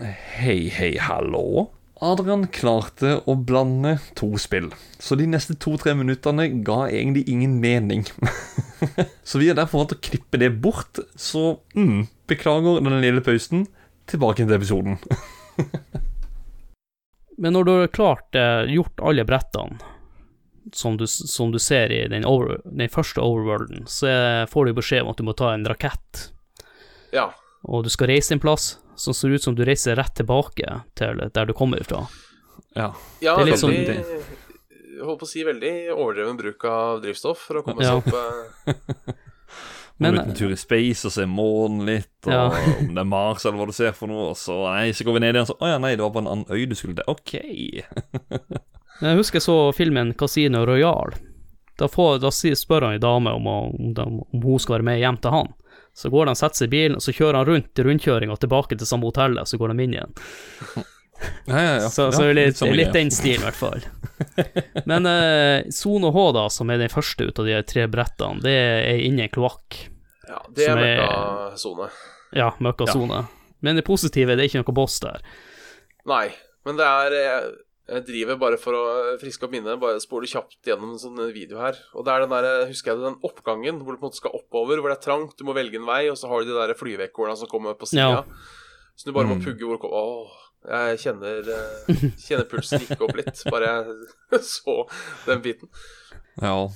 Hei, hei, hallo. Adrian klarte å blande to spill, så de neste to-tre minuttene ga egentlig ingen mening. så vi har derfor valgt å klippe det bort, så mm, beklager den lille pausen. Tilbake til episoden. Men når du har klart eh, gjort alle brettene som du, som du ser i den, over, den første overworlden, så eh, får du beskjed om at du må ta en rakett, Ja. og du skal reise en plass som ser ut som du reiser rett tilbake til der du kommer ifra. Ja. ja Det er litt sånn- veldig Jeg holdt på å si veldig overdreven bruk av drivstoff for å komme Ja. seg opp eh, Men, en tur i space og se månen litt, og Ja. om det er Mars eller hva du ser for noe, og så nei, så går vi ned igjen, så å ja, nei, det var på en annen øy du skulle til. Ok. Jeg husker jeg så filmen Casino Royal, Da, får, da spør han en dame om, om, om hun skal være med hjem til han. Så går han, setter seg i bilen, og så kjører han rundt i rundkjøringa tilbake til samme hotellet, så går de inn igjen. Ja, ja, ja. Så, ja, så litt, litt den stilen, i hvert fall. Men uh, Zone H, da, som er den første ut av de tre brettene, det er inni en kloakk. Ja, det er er- møkkasone. Ja, møkkasone. Men det positive, det er ikke noe boss der. Nei, men det er jeg, driver bare for å friske opp minnet, bare spoler kjapt gjennom en sånn video her. Og det er den der, husker jeg den oppgangen hvor du på en måte skal oppover, hvor det er trangt, du må velge en vei, og så har du de der flyvekkordene som kommer på sida. Ja. Så du bare må Mm. pugge hvor Åh, jeg kjenner, eh, kjenner pulsen gikk opp litt, bare jeg så den biten. Ja.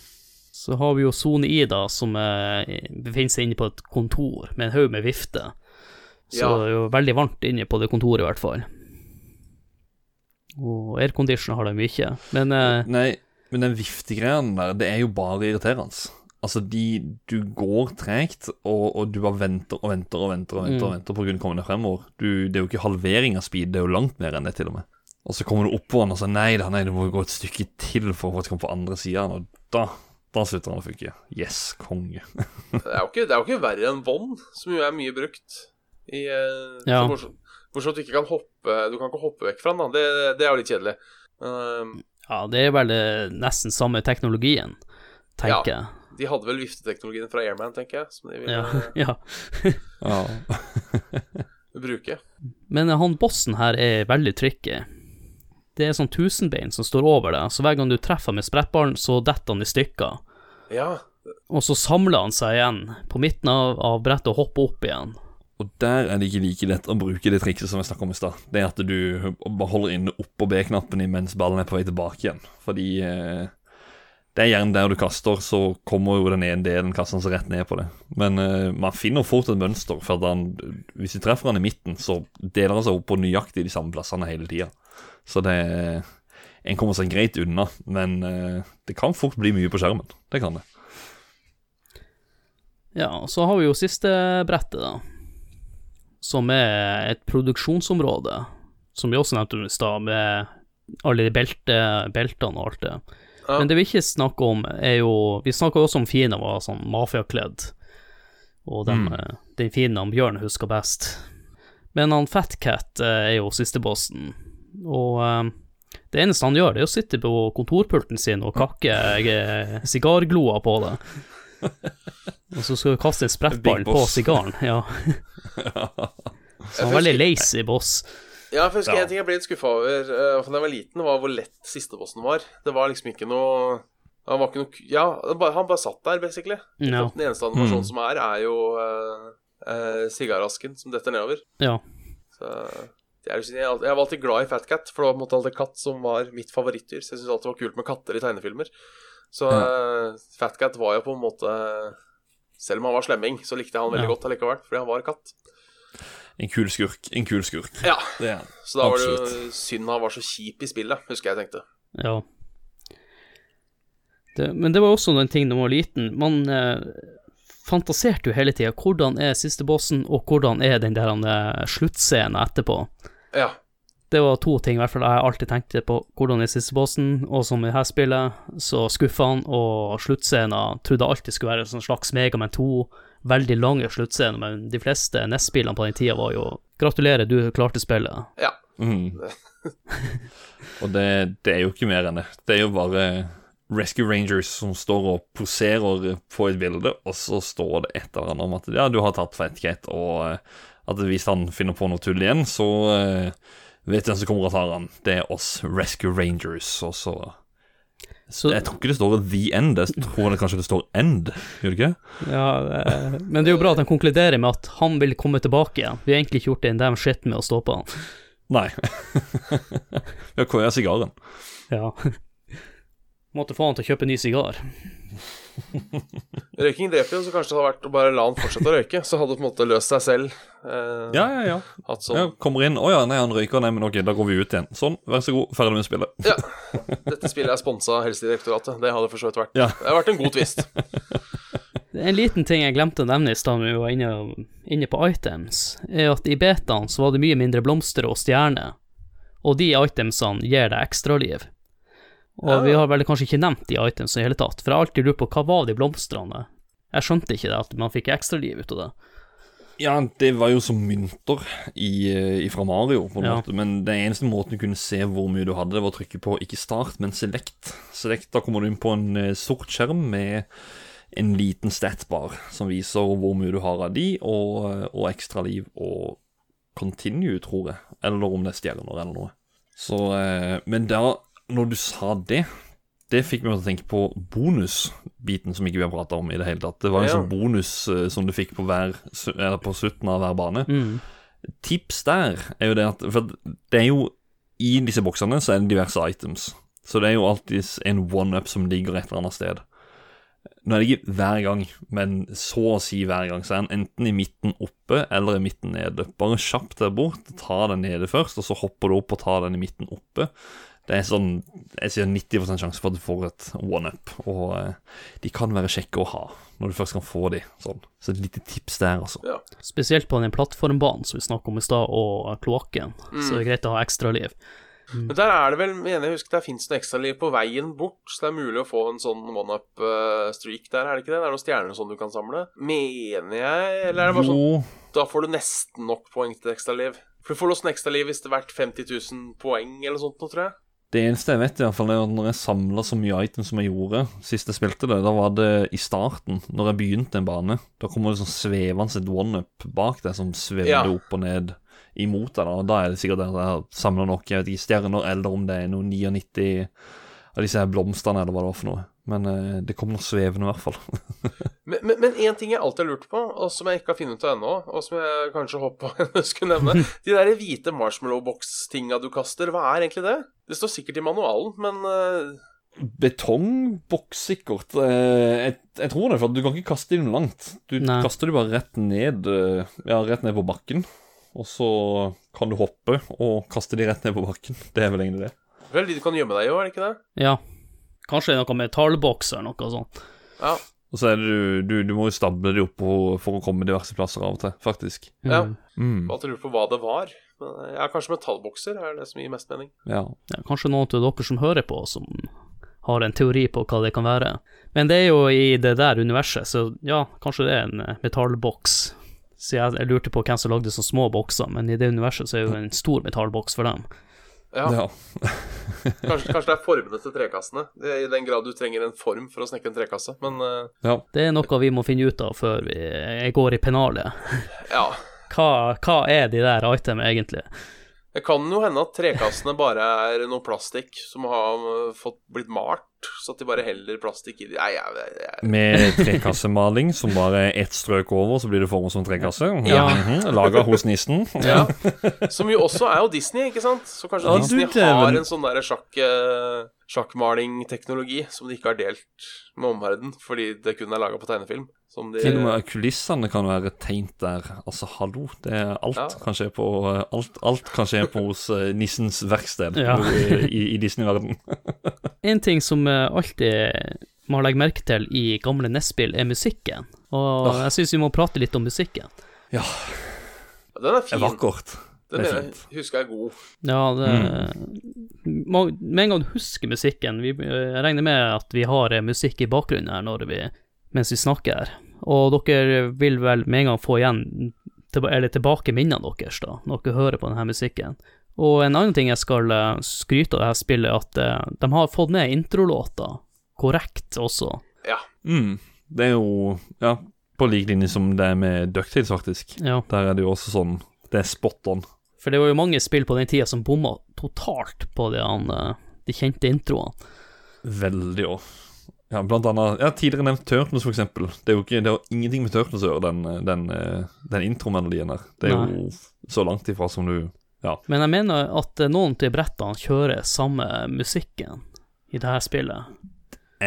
Så har vi jo Sone I, da, som eh, befinner seg inne på et kontor med en haug med vifter. Så Ja. det er jo veldig varmt inne på det kontoret, i hvert fall. Og aircondition har de ikke. Men uh, Nei, men den viftegreien der, det er jo bare irriterende. Altså, de, du går tregt, og, og du bare venter og venter og venter og venter, og Mm. venter på grunn kunne komme fremover. Du, det er jo ikke halvering av speed, det er jo langt mer enn det, til og med. Og så kommer du opp på den og sier nei da, nei, du må gå et stykke til for å komme på andre sida, og da, da slutter han å funke. Yes, konge. Det er jo ikke, det er jo ikke verre enn vann, som jo er mye brukt i eh, Ja. Bortsett at du ikke kan hoppe Du kan ikke hoppe vekk fra den, da. Det, det er jo litt kjedelig. Um, ja, det er vel eh, nesten samme teknologien, tenker jeg. Ja, De hadde vel vifteteknologien fra Airman, tenker jeg, som de ville Ja, ja. Bruke. Men han bossen her er veldig tricky. Det er sånn tusenbein som står over deg, så hver gang du treffer med sprettballen, så detter han i stykker. Ja. Og så samler han seg igjen på midten av, av brettet og hopper opp igjen. Og der er det ikke like lett å bruke det trikset som jeg snakket om i stad. Det er at du bare holder inne opp- og B-knappen mens ballen er på vei tilbake igjen. Fordi eh, det er gjerne der du kaster, så kommer jo den ene delen kastende seg rett ned på det. Men eh, man finner fort et mønster, for han, hvis du treffer han i midten, så deler han seg opp på nøyaktig de samme plassene hele tida. Så det En kommer seg greit unna, men eh, det kan fort bli mye på skjermen. Det kan det. Ja, og så har vi jo siste brettet, da. Som er et produksjonsområde, som vi også nevnte i stad, med alle de belte, beltene og alt det. Ja. Men det vi ikke snakker om, er jo Vi snakka også om Fina var sånn mafiakledd, og den, Mm. eh, den fienden Bjørn husker best. Men han Fatcat eh, er jo sistebossen, og eh, det eneste han gjør, det er å sitte på kontorpulten sin og kakke sigargloa på det. Og så skal du kaste en sprettball på sigaren. Ja. Så han er veldig lazy boss. Ja, for jeg husker Ja. en ting jeg ble litt skuffa over uh, da jeg var liten, var hvor lett sistebossen var. Det var liksom ikke noe Han var ikke noe Ja, han bare, han bare satt der, basically. No. Den eneste animasjonen Mm. som er, er jo uh, uh, sigarasken som detter nedover. ja. Så jeg, jeg var alltid glad i Fat Cat, for det var på en måte alltid katt som var mitt favorittdyr. Så jeg syntes alltid det var kult med katter i tegnefilmer. Så uh, Fat Cat var jo på en måte Selv om han var slemming, så likte jeg han veldig Ja. godt allikevel, fordi han var katt. En kul skurk. En kul skurk. Ja, Det er. Så da var det jo synd han var så kjip i spillet, husker jeg tenkte. Ja. Det, men det var også en ting da man var liten. Man eh, fantaserte jo hele tida hvordan er siste bossen, og hvordan er den der eh, sluttscenen etterpå. Ja. Det var to ting i hvert fall jeg alltid tenkte på. Hvordan er siste bossen, og som i dette spillet, så skuffa han, og sluttscenen trodde jeg alltid skulle være en sånn slags Megaman 2, veldig lange sluttscener, men de fleste NES-spillene på den tida var jo Gratulerer, du klarte spillet. ja. Mm. og det, det er jo ikke mer enn det. Det er jo bare Rescue Rangers som står og poserer på et bilde, og så står det et eller annet om at ja, du har tatt Fatcat, og eh, at hvis han finner på noe tull igjen, så eh, vet du hvem som kommer og tar han. Det er oss Rescue Rangers, og så Så, Jeg tror ikke det står The End, jeg tror det kanskje det står End, gjør det ikke? ja, eh, men det er jo bra at han konkluderer med at han vil komme tilbake igjen. Vi har egentlig ikke gjort en damn shit med å stoppe han. Nei. Vi har er sigaren? Ja. Måtte få han til å kjøpe ny sigar. Røyking dreper jo, så kanskje det hadde vært å bare la han fortsette å røyke. Så hadde det på en måte løst seg selv. Eh, Ja, ja, ja. Hatt sånn ja kommer inn, å ja, nei, han røyker, nei, men ok, da går vi ut igjen. Sånn, vær så god, ferdig med spillet. Ja. Dette spillet er sponsa av Helsedirektoratet. Det hadde for så vidt vært. Ja. Det har vært en god twist. En liten ting jeg glemte å nevne i stad vi var inne, inne på items, er at i betaen så var det mye mindre blomster og stjerner, og de itemsene gir deg ekstraliv. Og Ja. vi har vel kanskje ikke nevnt de items i hele tatt, for jeg har alltid lurt på hva var de blomstene? Jeg skjønte ikke det, at man fikk ekstraliv ut av det. Ja, det var jo som mynter eh, fra Mario, på en Ja. måte. Men den eneste måten du kunne se hvor mye du hadde, det var å trykke på ikke start, men select. Select, Da kommer du inn på en eh, sort skjerm med en liten statbar som viser hvor mye du har av de, og, eh, og ekstra liv og continue, tror jeg. Eller om det er stjerner eller noe. Så, men da, når du sa det det fikk meg til å tenke på bonusbiten som ikke vi har prata om i det hele tatt. Det var en Ja. sånn bonus eh, som du fikk på, hver, eller på slutten av hver bane. Mm. Tips der er jo det at For det er jo I disse boksene så er det diverse items. Så det er jo alltid en one-up som ligger et eller annet sted. Nå er det ikke hver gang, men så å si hver gang. Så er den enten i midten oppe eller i midten nede. Bare kjapt der bort, ta den nede først, og så hopper du opp og tar den i midten oppe. Det er sånn Jeg sier 90 sjanse for at du får et one-up. Og eh, de kan være kjekke å ha når du først kan få de sånn. Så et lite tips der, altså. Ja. Spesielt på den plattformbanen som vi snakket om i stad, og kloakken, så det er greit å ha ekstra liv. Men der er det vel, mener jeg husker, der fins noe ekstraliv på veien bort, så det er mulig å få en sånn one-up-streak der, er det ikke det? Det er noen stjerner sånn du kan samle. Mener jeg, eller er det bare sånn Jo, Da får du nesten nok poeng til ekstraliv. For du får låst en ekstraliv hvis det er verdt 50 000 poeng eller sånt nå, tror jeg. Det eneste jeg vet, i hvert fall, er at når jeg samla så mye items som jeg gjorde sist jeg spilte det, da var det i starten, når jeg begynte en bane. Da kommer det sånn svevende et one-up bak deg som svevde Ja. opp og ned imot deg. Da da er det sikkert at jeg har samla nok jeg vet ikke, stjerner, eller om det er noe 99 av disse her blomstene, eller hva det var for noe. Men eh, det kom noe svevende, i hvert fall. Men, en ting jeg alltid har lurt på, og som jeg ikke har funnet ut av ennå, og som jeg kanskje håper skulle nevne De der hvite marshmallow-boks-tinga du kaster, hva er egentlig det? Det står sikkert i manualen, men eh, Betongboks, sikkert. Eh, Jeg, jeg tror det, for du kan ikke kaste dem langt. Du Nei. kaster dem bare rett ned eh, Ja, rett ned på bakken. Og så kan du hoppe og kaste dem rett ned på bakken. Det er vel egentlig det. Vel, du kan gjemme deg jo, er det ikke det? Ja. Kanskje det er noe metallboks eller noe sånt. Ja. Og så er det du, du, du må jo stable det opp for, å komme diverse plasser av og til, faktisk. Ja. Mm. Mm, alltid lurt på hva det var. Men, ja, kanskje metallbokser er det som gir mest mening. ja. Ja, kanskje noen av dere som hører på, som har en teori på hva det kan være. Men det er jo i det der universet, så ja, kanskje det er en eh, metallboks. Så jeg, jeg lurte på hvem som lagde så små bokser, men i det universet så er jo en stor metallboks for dem. Ja, ja. kanskje, kanskje det er formene til trekassene. I den grad du trenger en form for å snekre en trekasse. Men eh, ja. Det er noe vi må finne ut av før vi, jeg går i pennalet. ja. Hva, hva er de der itemene egentlig? Det kan jo hende at trekassene bare er noe plastikk som har fått blitt malt, så at de bare heller plastikk i de Nei, jeg, jeg, jeg. Med trekassemaling som bare er ett strøk over, så blir det formet som trekasse. Ja. Mhm, Laga hos nissen. Ja. Som jo også er jo Disney, ikke sant? Så kanskje Ja, Disney du, har en sånn derre sjakk, eh, sjakkmalingteknologi som de ikke har delt med omverdenen, fordi det kun er laga på tegnefilm. Som de Til og med kulissene kan være tegnet der. Altså, hallo. Det er alt Ja. kan skje på Alt, alt kan skje på hos eh, nissens verksted Ja. i, i, Disney-verden. En ting som eh, alltid man legger merke til i gamle NES-spill, er musikken. Og ja. jeg syns vi må prate litt om musikken. Ja, Den er Det er fin. vakkert. Den det er fint. jeg husker jeg er god. Ja, det mm. Med en gang du husker musikken vi, Jeg regner med at vi har eh, musikk i bakgrunnen her når vi, mens vi snakker her. Og dere vil vel med en gang få igjen Eller tilbake minnene deres, da, når dere hører på denne musikken. Og en annen ting jeg skal eh, skryte av det her spillet, er at eh, de har fått med introlåta korrekt også. Ja. Mm. Det er jo Ja, på lik linje som det med Ducktails, faktisk. Ja. Der er det jo også sånn Det er spot on. For det var jo mange spill på den tida som bomma totalt på de, eh, de kjente introene. Veldig òg. Ja, blant annet Ja, tidligere nevnt Turtles, for eksempel. Det er jo ikke Det har ingenting med Turtles å gjøre, den, den, eh, den intromelodien der. Det er jo så langt ifra som du Ja. Men jeg mener at eh, noen til brettene kjører samme musikken i det her spillet.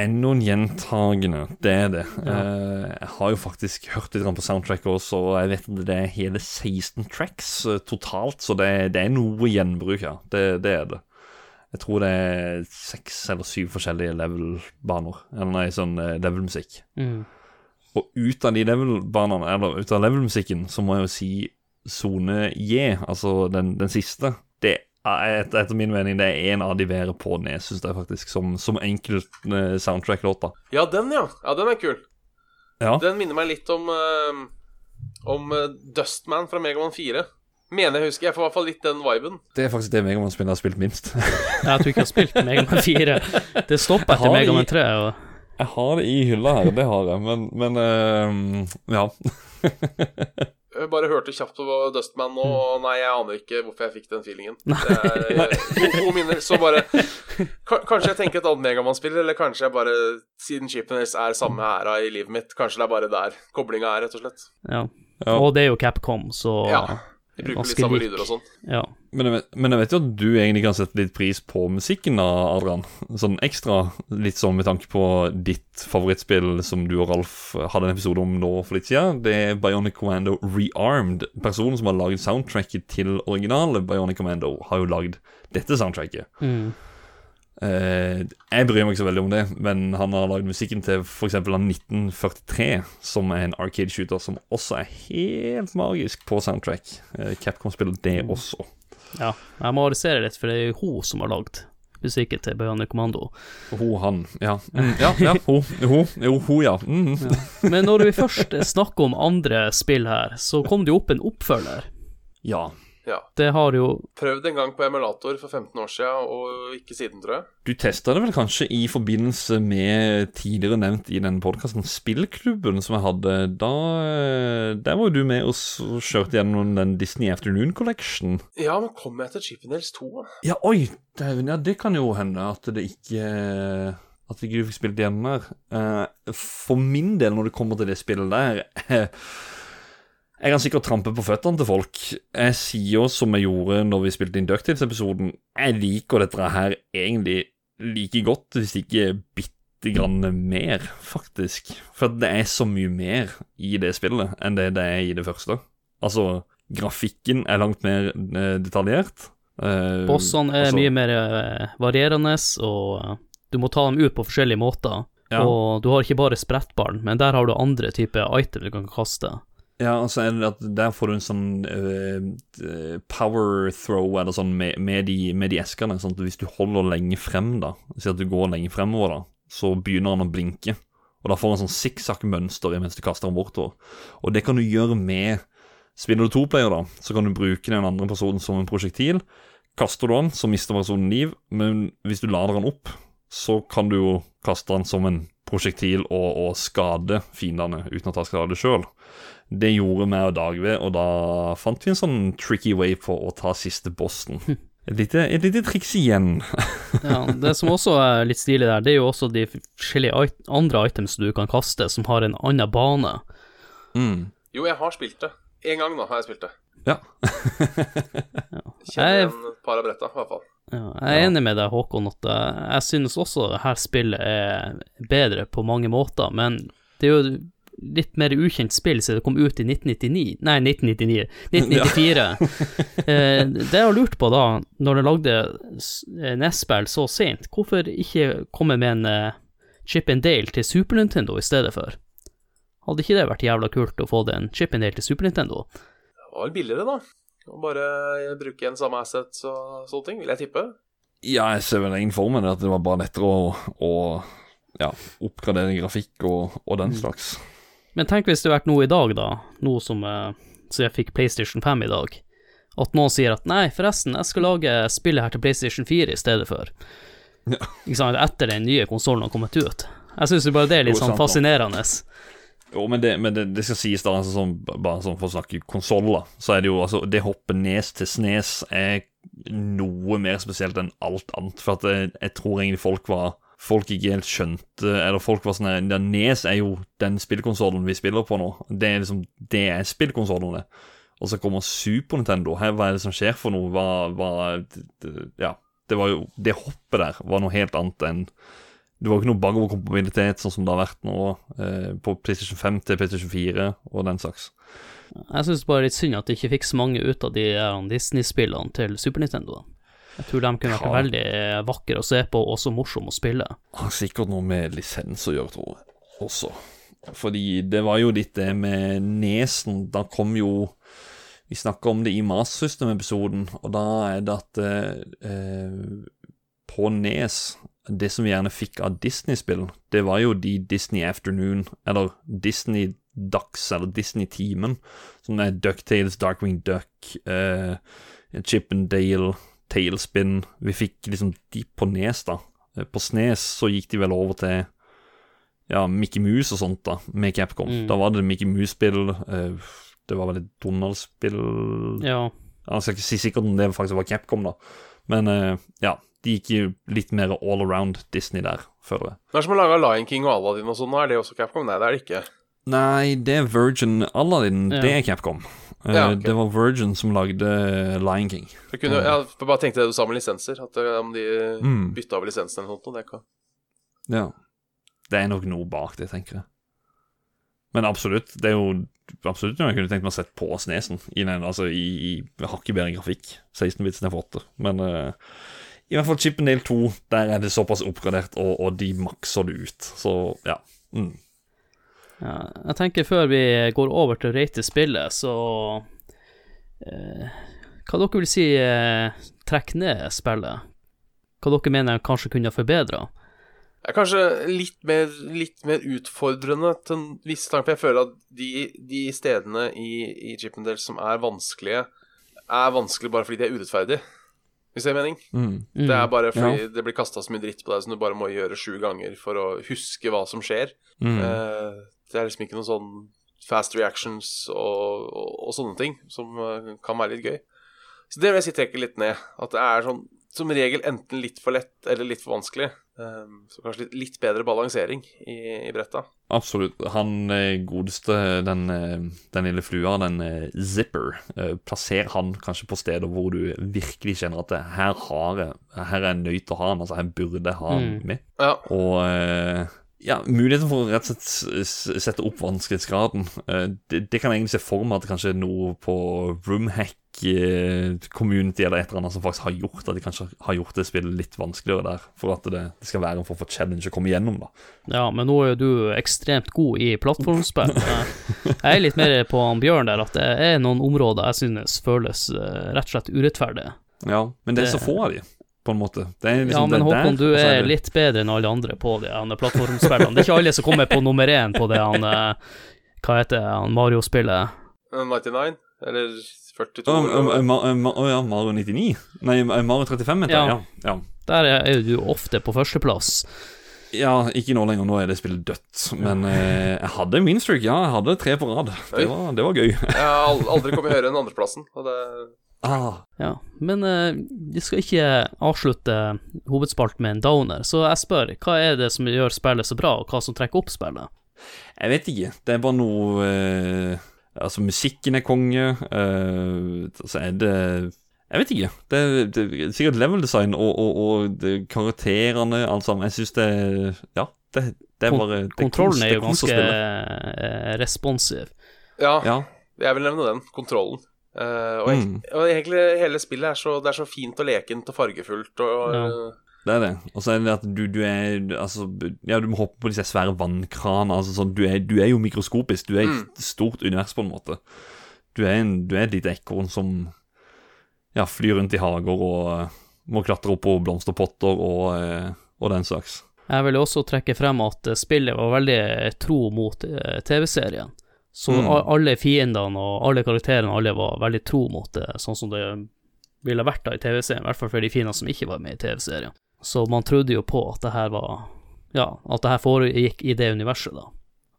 noen gjentagende, det er det. Ja. Eh, jeg har jo faktisk hørt litt på soundtracket også, og jeg vet at det er hele 16 tracks totalt, så det, det er noe gjenbruk her. Det, det er det. Jeg tror det er seks eller syv forskjellige level-baner, eller nei, sånn eh, level-musikk. Mm. Og ut av de level-banene, eller ut av level-musikken, så må jeg jo si Sone J, altså den, den siste. Det er etter min mening det er en av de bedre på Nes, syns jeg faktisk, som, som enkelt eh, soundtrack-låt. Ja, den, ja. Ja, Den er kul. Ja. Den minner meg litt om uh, Om Dustman fra Megaman 4. Mener jeg husker. Jeg får i hvert fall litt den viben. Det er faktisk det Megaman-spillet har spilt minst. Jeg tror ikke jeg har spilt Megaman 4. Det stopper etter Megaman 3. Og, Jeg har det i hylla her, det har jeg, men, men uh, ja. Jeg bare hørte kjapt på Dustman nå, og nei, jeg aner ikke hvorfor jeg fikk den feelingen. Det er eh, to, to minner, så bare Kanskje jeg tenker et annet Megaman-spill, eller kanskje jeg bare, siden Chippeners er samme æra i livet mitt, kanskje det er bare der koblinga er, rett og slett. ja. Ja. og det er jo Capcom, så Ja. De bruker litt samme lyder og sånn. ja. Men jeg, vet, men jeg vet jo at du egentlig kan sette litt pris på musikken, da, Adrian. Sånn ekstra, litt sånn med tanke på ditt favorittspill som du og Ralf hadde en episode om nå for litt siden. Det er Bionic Commando Rearmed. Personen som har lagd soundtracket til originale Bionic Commando, har jo lagd dette soundtracket. Mm. Eh, jeg bryr meg ikke så veldig om det, men han har lagd musikken til f.eks. 1943, som er en arcade-shooter som også er helt magisk på soundtrack. Eh, Capcom spiller det også. ja. Jeg må arrestere litt, for det er jo hun som har lagd musikken til Bionic Commando. Hun, han. Ja, mm, ja, ja ho, hun, jo, hun, ja. Mm. Men når vi først snakker om andre spill her, så kom det jo opp en oppfølger. ja. Ja. Det har jo Prøvd en gang på emulator for 15 år siden, og ikke siden, tror jeg. Du testa det vel kanskje i forbindelse med tidligere nevnt i denne podkasten Spillklubben som jeg hadde. Da eh, Der var jo du med og kjørte gjennom den Disney Afternoon Collection. Ja, men kom jeg til Chippendales 2? da? Ja, oi! Dæven, ja, det kan jo hende at det ikke At ikke du fikk spilt der. Eh, For min del, når det kommer til det spillet der eh, Jeg kan sikkert trampe på føttene til folk. Jeg sier jo som jeg gjorde når vi spilte inn Ducktales-episoden, jeg liker dette her egentlig like godt, hvis ikke bitte grann mer, faktisk. For det er så mye mer i det spillet enn det det er i det første. Altså, grafikken er langt mer eh, detaljert. Eh, Bossene er altså- mye mer eh, varierende, og du må ta dem ut på forskjellige måter. Ja. Og du har ikke bare sprettbarn, men der har du andre typer item du kan kaste. Ja, altså det at der får du en sånn uh, power throw eller sånn med, med, de, med de eskene. Sånn at hvis du holder lenge frem, da, si at du går lenge fremover, da, så begynner han å blinke. Og da får han sånn sikksakk-mønster mens du kaster han bortover. Og det kan du gjøre med Spiller du toplayer, da, så kan du bruke den andre personen som en prosjektil. Kaster du han, så mister personen liv, men hvis du lader han opp, så kan du jo kaste han som en prosjektil og, og skade fiendene uten å ta skade sjøl. Det gjorde meg og Dagve, og da fant vi en sånn tricky way for å ta siste bossen. Et lite, et lite triks igjen. Ja, det som også er litt stilig der, det er jo også de forskjellige it andre items du kan kaste, som har en annen bane. Mm. Jo, jeg har spilt det. En gang, nå har jeg spilt det. Ja. Kjenner Jeg- igjen et par av bretta, i hvert fall. Ja, jeg er enig med deg, Håkon, at eh, jeg synes også her spillet er bedre på mange måter, men det er jo litt mer ukjent spill siden det kom ut i 1999 Nei, 1999. 1994. eh, det jeg har lurt på da, når de lagde eh, NES-spill så sent, hvorfor ikke komme med en eh, Chip and Dale til Super Nintendo i stedet for? Hadde ikke det vært jævla kult å få det en Chip and Dale til Super Nintendo? Det var vel billigere, da. Å bare bruke en samme asset og sånne ting, vil jeg tippe. ja, jeg ser vel ingen for meg det, at det var bare lettere å, å ja, oppgradere grafikk og, og den slags. Men tenk hvis det hadde vært noe i dag, da, noe som eh, Så jeg fikk PlayStation 5 i dag, at noen sier at nei, forresten, jeg skal lage spillet her til PlayStation 4 i stedet for. Ja. Ikke sant, etter den nye konsollen har kommet ut. Jeg syns bare det er litt sånn fascinerende. Jo, men det, men det, det skal sies da, altså, sånn, bare sånn for å snakke konsoller, så er det jo altså Det hoppet nes til snes er noe mer spesielt enn alt annet. For at jeg, jeg tror egentlig folk var Folk ikke helt skjønte Eller folk var sånn ja, Nes er jo den spillkonsollen vi spiller på nå. Det er liksom Det er spillkonsollen, det. Og så kommer Super Nintendo. Her, hva er det som skjer for noe? Hva, hva Ja. Det var jo Det hoppet der var noe helt annet enn det var jo ikke noe bakoverkompabilitet, sånn som det har vært nå eh, på PlayStation 5 til PlayStation 4 og den slags. Jeg syns bare litt synd at de ikke fikk så mange ut av de Disney-spillene til Super Nintendo. da. Jeg tror de kunne vært Ja. veldig eh, vakre å se på, og også morsomme å spille. Har sikkert noe med lisens å gjøre, tror jeg, også. Fordi det var jo litt det med nesen. Da kom jo Vi snakka om det i Master System-episoden, og da er det at eh, på Nes Det som vi gjerne fikk av Disney-spill, det var jo de Disney Afternoon, eller Disney Ducks, eller Disney-teamen, som er Ducktales, Darkwing Duck, eh, Chippendale, Tailspin Vi fikk liksom de på Nes, da. Eh, På Snes så gikk de vel over til ja, Mickey Mouse og sånt, da, med Capcom. Mm. Da var det Mickey Mouse-spill. eh, det var vel et Donald-spill Ja. Jeg skal ikke si sikkert om det faktisk var Capcom, da. Men eh, ja, de gikk jo litt mer all around Disney der, føler jeg. Det er som å lage Lion King og Aladdin og sånn. Er det også Capcom? Nei, det er det ikke. Nei, det er Virgin Aladdin, Ja. det er Capcom. Eh, Ja, ok. Det var Virgin som lagde Lion King. Jeg kunne, jeg bare tenkte det du sa med lisenser. At eh, om de Mm. bytta over lisensen eller noe sånt. Det kan. Ja. Det er nok noe bak det, tenker jeg. Men absolutt, det er jo absolutt noe jeg kunne tenkt meg å sette på Snesen. I den, altså i, i hakket bedre grafikk. 16-bits ned for 8. Men uh, i hvert fall Chippendale 2, der er det såpass oppgradert, og, og de makser det ut. Så ja. Mm. Ja, jeg tenker før vi går over til å rate spillet, så eh, Hva dere vil si eh, trekk ned spillet? Hva dere mener jeg kanskje kunne forbedra? Er kanskje litt mer, litt mer utfordrende til en viss tanke, for jeg føler at de, de stedene i, i Chippendale som er vanskelige, er vanskelig bare fordi de er urettferdige. Hvis det er mening? Mm. Mm. Det er bare fordi Ja. det blir kasta så mye dritt på deg som du bare må gjøre sju ganger for å huske hva som skjer. Mm. Eh, det er liksom ikke noen sånn fast reactions og, og, og sånne ting som eh, kan være litt gøy. Så det vil jeg si trekker litt ned. At det er sånn som regel enten litt for lett eller litt for vanskelig. Eh, så kanskje litt, litt bedre balansering i, i bretta. Absolutt. Han eh, godeste, den, eh, den lille flua, den Zipper, plasser han kanskje på steder hvor du virkelig kjenner at det, her har jeg, her er jeg nødt til å ha han, altså her burde jeg ha han Mm. med. Ja. Og ja, muligheten for å rett og slett sette opp vanskelighetsgraden, eh, det, det kan jeg egentlig se for meg at kanskje noe på Roomhack eh, community eller et eller annet som faktisk har gjort at de kanskje har gjort det spillet litt vanskeligere der, for at det, det skal være en form for challenge å komme gjennom, da. Ja, men nå er jo du ekstremt god i plattformspill. Jeg er litt mer på Bjørn der, at det er noen områder jeg synes føles eh, rett og slett urettferdige. Ja, men det er så få av de, på en måte. Det er Ja, liksom men Håkon, der, du er, er det- litt bedre enn alle andre på de plattformspillene. Det er ikke alle som kommer på nummer én på det han eh, Hva heter han Mario-spillet? 99? Eller 42? Å, eller hva? å, ja, Mario 99? Nei, Mario 35, heter Ja. jeg. Ja, ja. Der er du ofte på førsteplass. ja, ikke nå lenger. Nå er det spillet dødt. Men eh, jeg hadde winstreak, ja. Jeg hadde tre på rad. Det var, det var gøy. Jeg har aldri kommet høyere enn andreplassen. Og det ah, Ja, men eh, vi skal ikke avslutte hovedspalten med en downer, så jeg spør, hva er det som gjør spillet så bra, og hva som trekker opp spillet? jeg vet ikke. Det er bare noe uh, Altså, musikken er konge. Uh, så er det Jeg vet ikke. Det er, det er sikkert level design og, og, og det, karakterene, alt sammen. Jeg syns det Ja, det, det er bare det Kontrollen er jo ganske responsiv. Ja, Ja. jeg vil nevne den. Kontrollen. Eh, og, jeg, Mm. og egentlig hele spillet er så, det er så fint og lekent og fargefullt og Ja. eh, Det er det. Og så er det at du, du er Altså, ja, du må hoppe på disse svære vannkranene. Altså, sånn, du, er, du er jo mikroskopisk. Du er Mm. et stort univers, på en måte. Du er, en, du er et lite ekorn som ja, flyr rundt i hager og eh, må klatre opp på blomsterpotter og, og den slags. Jeg vil også trekke frem at spillet var veldig tro mot TV-serien. Så Mm. alle fiendene og alle karakterene alle var veldig tro mot det, sånn som det ville vært da i TV-serien, i hvert fall for de fiendene som ikke var med i TV-serien. Så man trodde jo på at det her var Ja, at det her foregikk i det universet, da.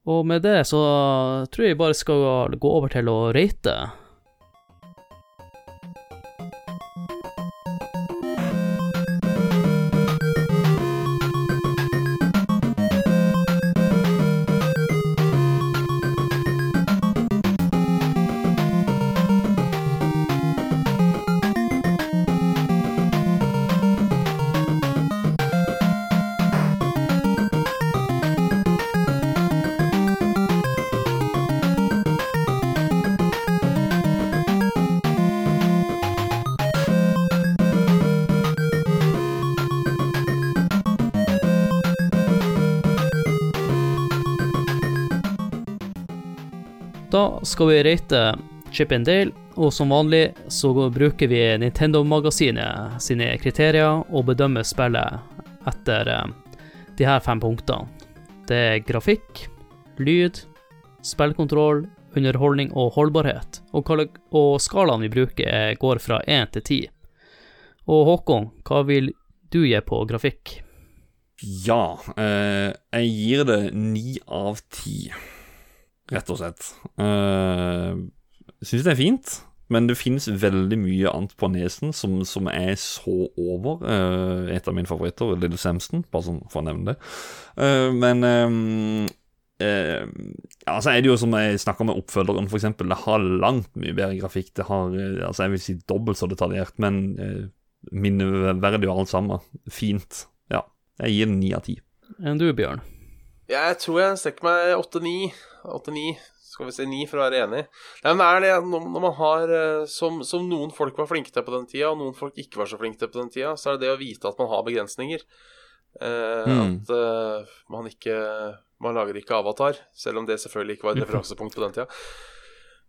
Og med det så tror jeg bare skal gå over til å rate. Skal vi rate Chip and Dale og som vanlig så bruker vi Nintendo-magasinet sine kriterier og bedømmer spillet etter eh, de her fem punktene. Det er grafikk, lyd, spillkontroll, underholdning og holdbarhet. Og, og skalaen vi bruker er, går fra én til ti. Og Håkon, hva vil du gi på grafikk? Ja, eh, jeg gir det ni av ti, rett og slett. Uh, Syns det er fint, men det finnes veldig mye annet på nesen som, som er så over. Uh, et av mine favoritter, Little Samson, bare sånn for å nevne det. Uh, men eh, eh, ja, så er det jo som jeg snakka med oppfølgeren, eksempel. Det har langt mye bedre grafikk. Det har eh, altså jeg vil si dobbelt så detaljert, men uh, minneverdig og alt sammen. Fint. Ja. Jeg gir den ni av ti. Enn du, Bjørn? Jeg tror jeg strekker meg 8-9. 8-9, skal vi si 9 for å være enig. Nei, men er det når man har eh, som, som noen folk var flinke til på den tida, og noen folk ikke var så flinke til på den tida, så er det det å vite at man har begrensninger. Eh, Mm. At eh, man ikke Man lager ikke Avatar, selv om det selvfølgelig ikke var et referansepunkt på den tida.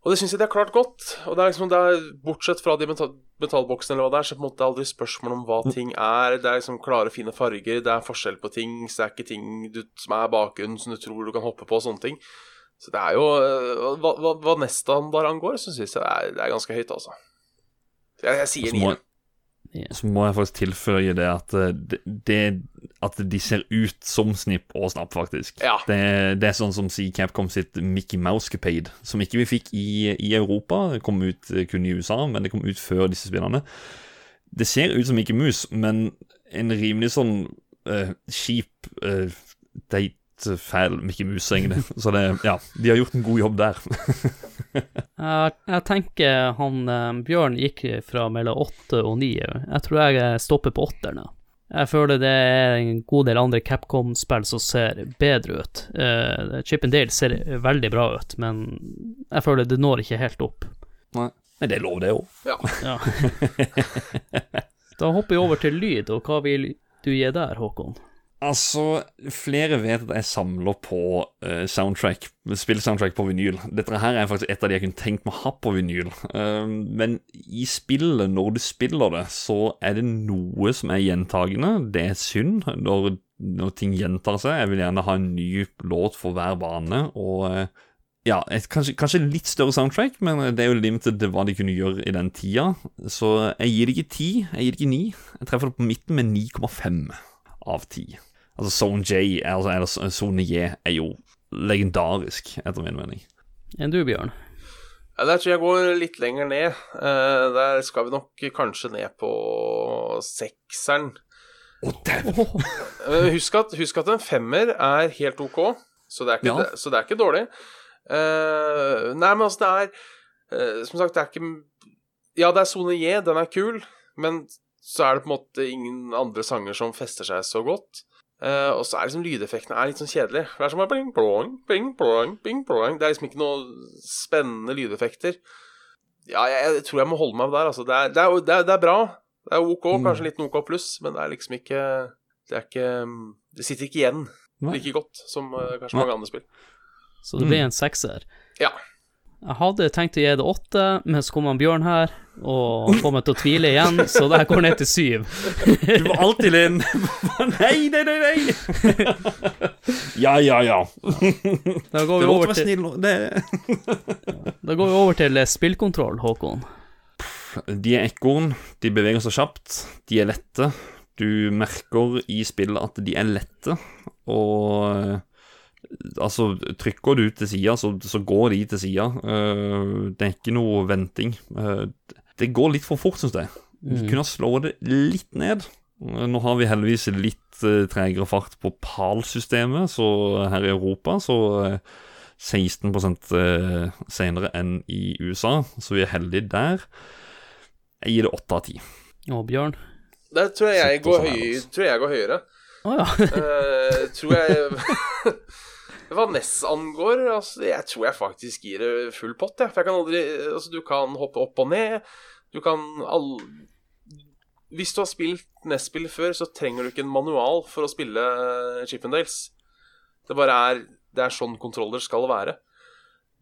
Og det syns jeg de har klart godt. Og det er liksom, det er, Bortsett fra de metall, metallboksene, eller hva det er, så på en måte er det aldri spørsmål om hva ting er. Det er liksom klare, fine farger, det er forskjell på ting. Så det er ikke ting du, som er bakgrunnen som du tror du kan hoppe på, og sånne ting. Så det er jo øh, Hva, hva, hva neststandard angår, så syns jeg det er, det er ganske høyt, altså. Jeg, jeg sier så så må jeg faktisk tilføye det at, eh, det, det, at de ser ut som Snipp og Snapp, faktisk. Ja. Det, det er sånn som si Capcom sitt Mickey Mouse-capade, som ikke vi fikk i, i Europa. Det kom ut eh, kun i USA, men det kom ut før disse spillene. Det ser ut som Mickey Mouse, men en rimelig sånn uh, kjip, uh, fæl Mikke Mus, egentlig. Så det, ja, de har gjort en god jobb der. Jeg, jeg tenker han eh, Bjørn gikk fra mellom åtte og ni. Jeg tror jeg stopper på åtterne. Jeg føler det er en god del andre Capcom-spill som ser bedre ut. Uh, Chip and Dale ser veldig bra ut, men jeg føler det når ikke helt opp. Nei, det er lov, det òg. Ja. Ja. da hopper vi over til lyd, og hva vil du gi der, Håkon? Altså, flere vet at jeg samler på uh, soundtrack, spillsoundtrack på vinyl. Dette her er faktisk et av de jeg kunne tenkt meg å ha på vinyl. Uh, men i spillet, når du spiller det, så er det noe som er gjentagende. Det er synd når, når ting gjentar seg. Jeg vil gjerne ha en ny låt for hver bane. Og Uh, ja, et, kanskje, kanskje litt større soundtrack, men det er jo limited til hva de kunne gjøre i den tida. Så jeg gir det ikke ti, jeg gir det ikke ni. Jeg treffer det på midten med 9,5 av 10. Altså Zone J, altså, eller Zone J, er jo legendarisk, etter min mening. Enn du, Bjørn? Ja, der tror jeg går litt lenger ned. Uh, der skal vi nok kanskje ned på sekseren. Oh! Eh, husk, at, husk at en femmer er helt ok, så det er ikke, Ja. det, så det er ikke dårlig. Uh, nei, men altså, det er uh, Som sagt, det er ikke Ja, det er sone J, den er kul, men så er det på en måte ingen andre sanger som fester seg så godt. Eh, og så er liksom lydeffektene er litt sånn kjedelige. Det er som bling, blong, bling, blong, bling, blong. Det er liksom ikke noe spennende lydeffekter. Ja, jeg, jeg tror jeg må holde meg der, altså. Det er, det er, det er, det er bra. Det er OK, Mm. kanskje litt OK pluss, men det er liksom ikke Det er ikke Det sitter ikke igjen Nei. like godt som uh, kanskje Nei. mange andre spill. Så det blir en sekser. Ja. Jeg hadde tenkt å gi det åtte, men så kom han Bjørn her og får meg til å tvile igjen, så det her går ned til syv. Du var alltid en Nei, nei, nei, nei! Ja, ja, ja. Da går vi er over til, da går vi over til eh, spillkontroll, Håkon. De er ekorn, de beveger seg kjapt, de er lette. Du merker i spillet at de er lette, og eh, Altså, trykker du til sida, så, så går de til sida. det er ikke noe venting. Eh, det går litt for fort, syns jeg. Du Mm. kunne slå det litt ned. Eh, Nå har vi heldigvis litt uh, tregere fart på PAL-systemet, så her i Europa så eh, 16 uh, senere enn i USA, så vi er heldige der. Jeg gir det 8 av 10. Og Bjørn. Der tror jeg jeg går, sånn høy, altså. tror jeg går høyere. Å ja. uh, tror jeg Hva NES angår, altså, jeg tror jeg faktisk gir det full pott. Jeg. For jeg kan aldri Altså, du kan hoppe opp og ned. Du kan all... Hvis du har spilt NES-spill før, så trenger du ikke en manual for å spille Chippendales. Det bare er Det er sånn kontroller skal være.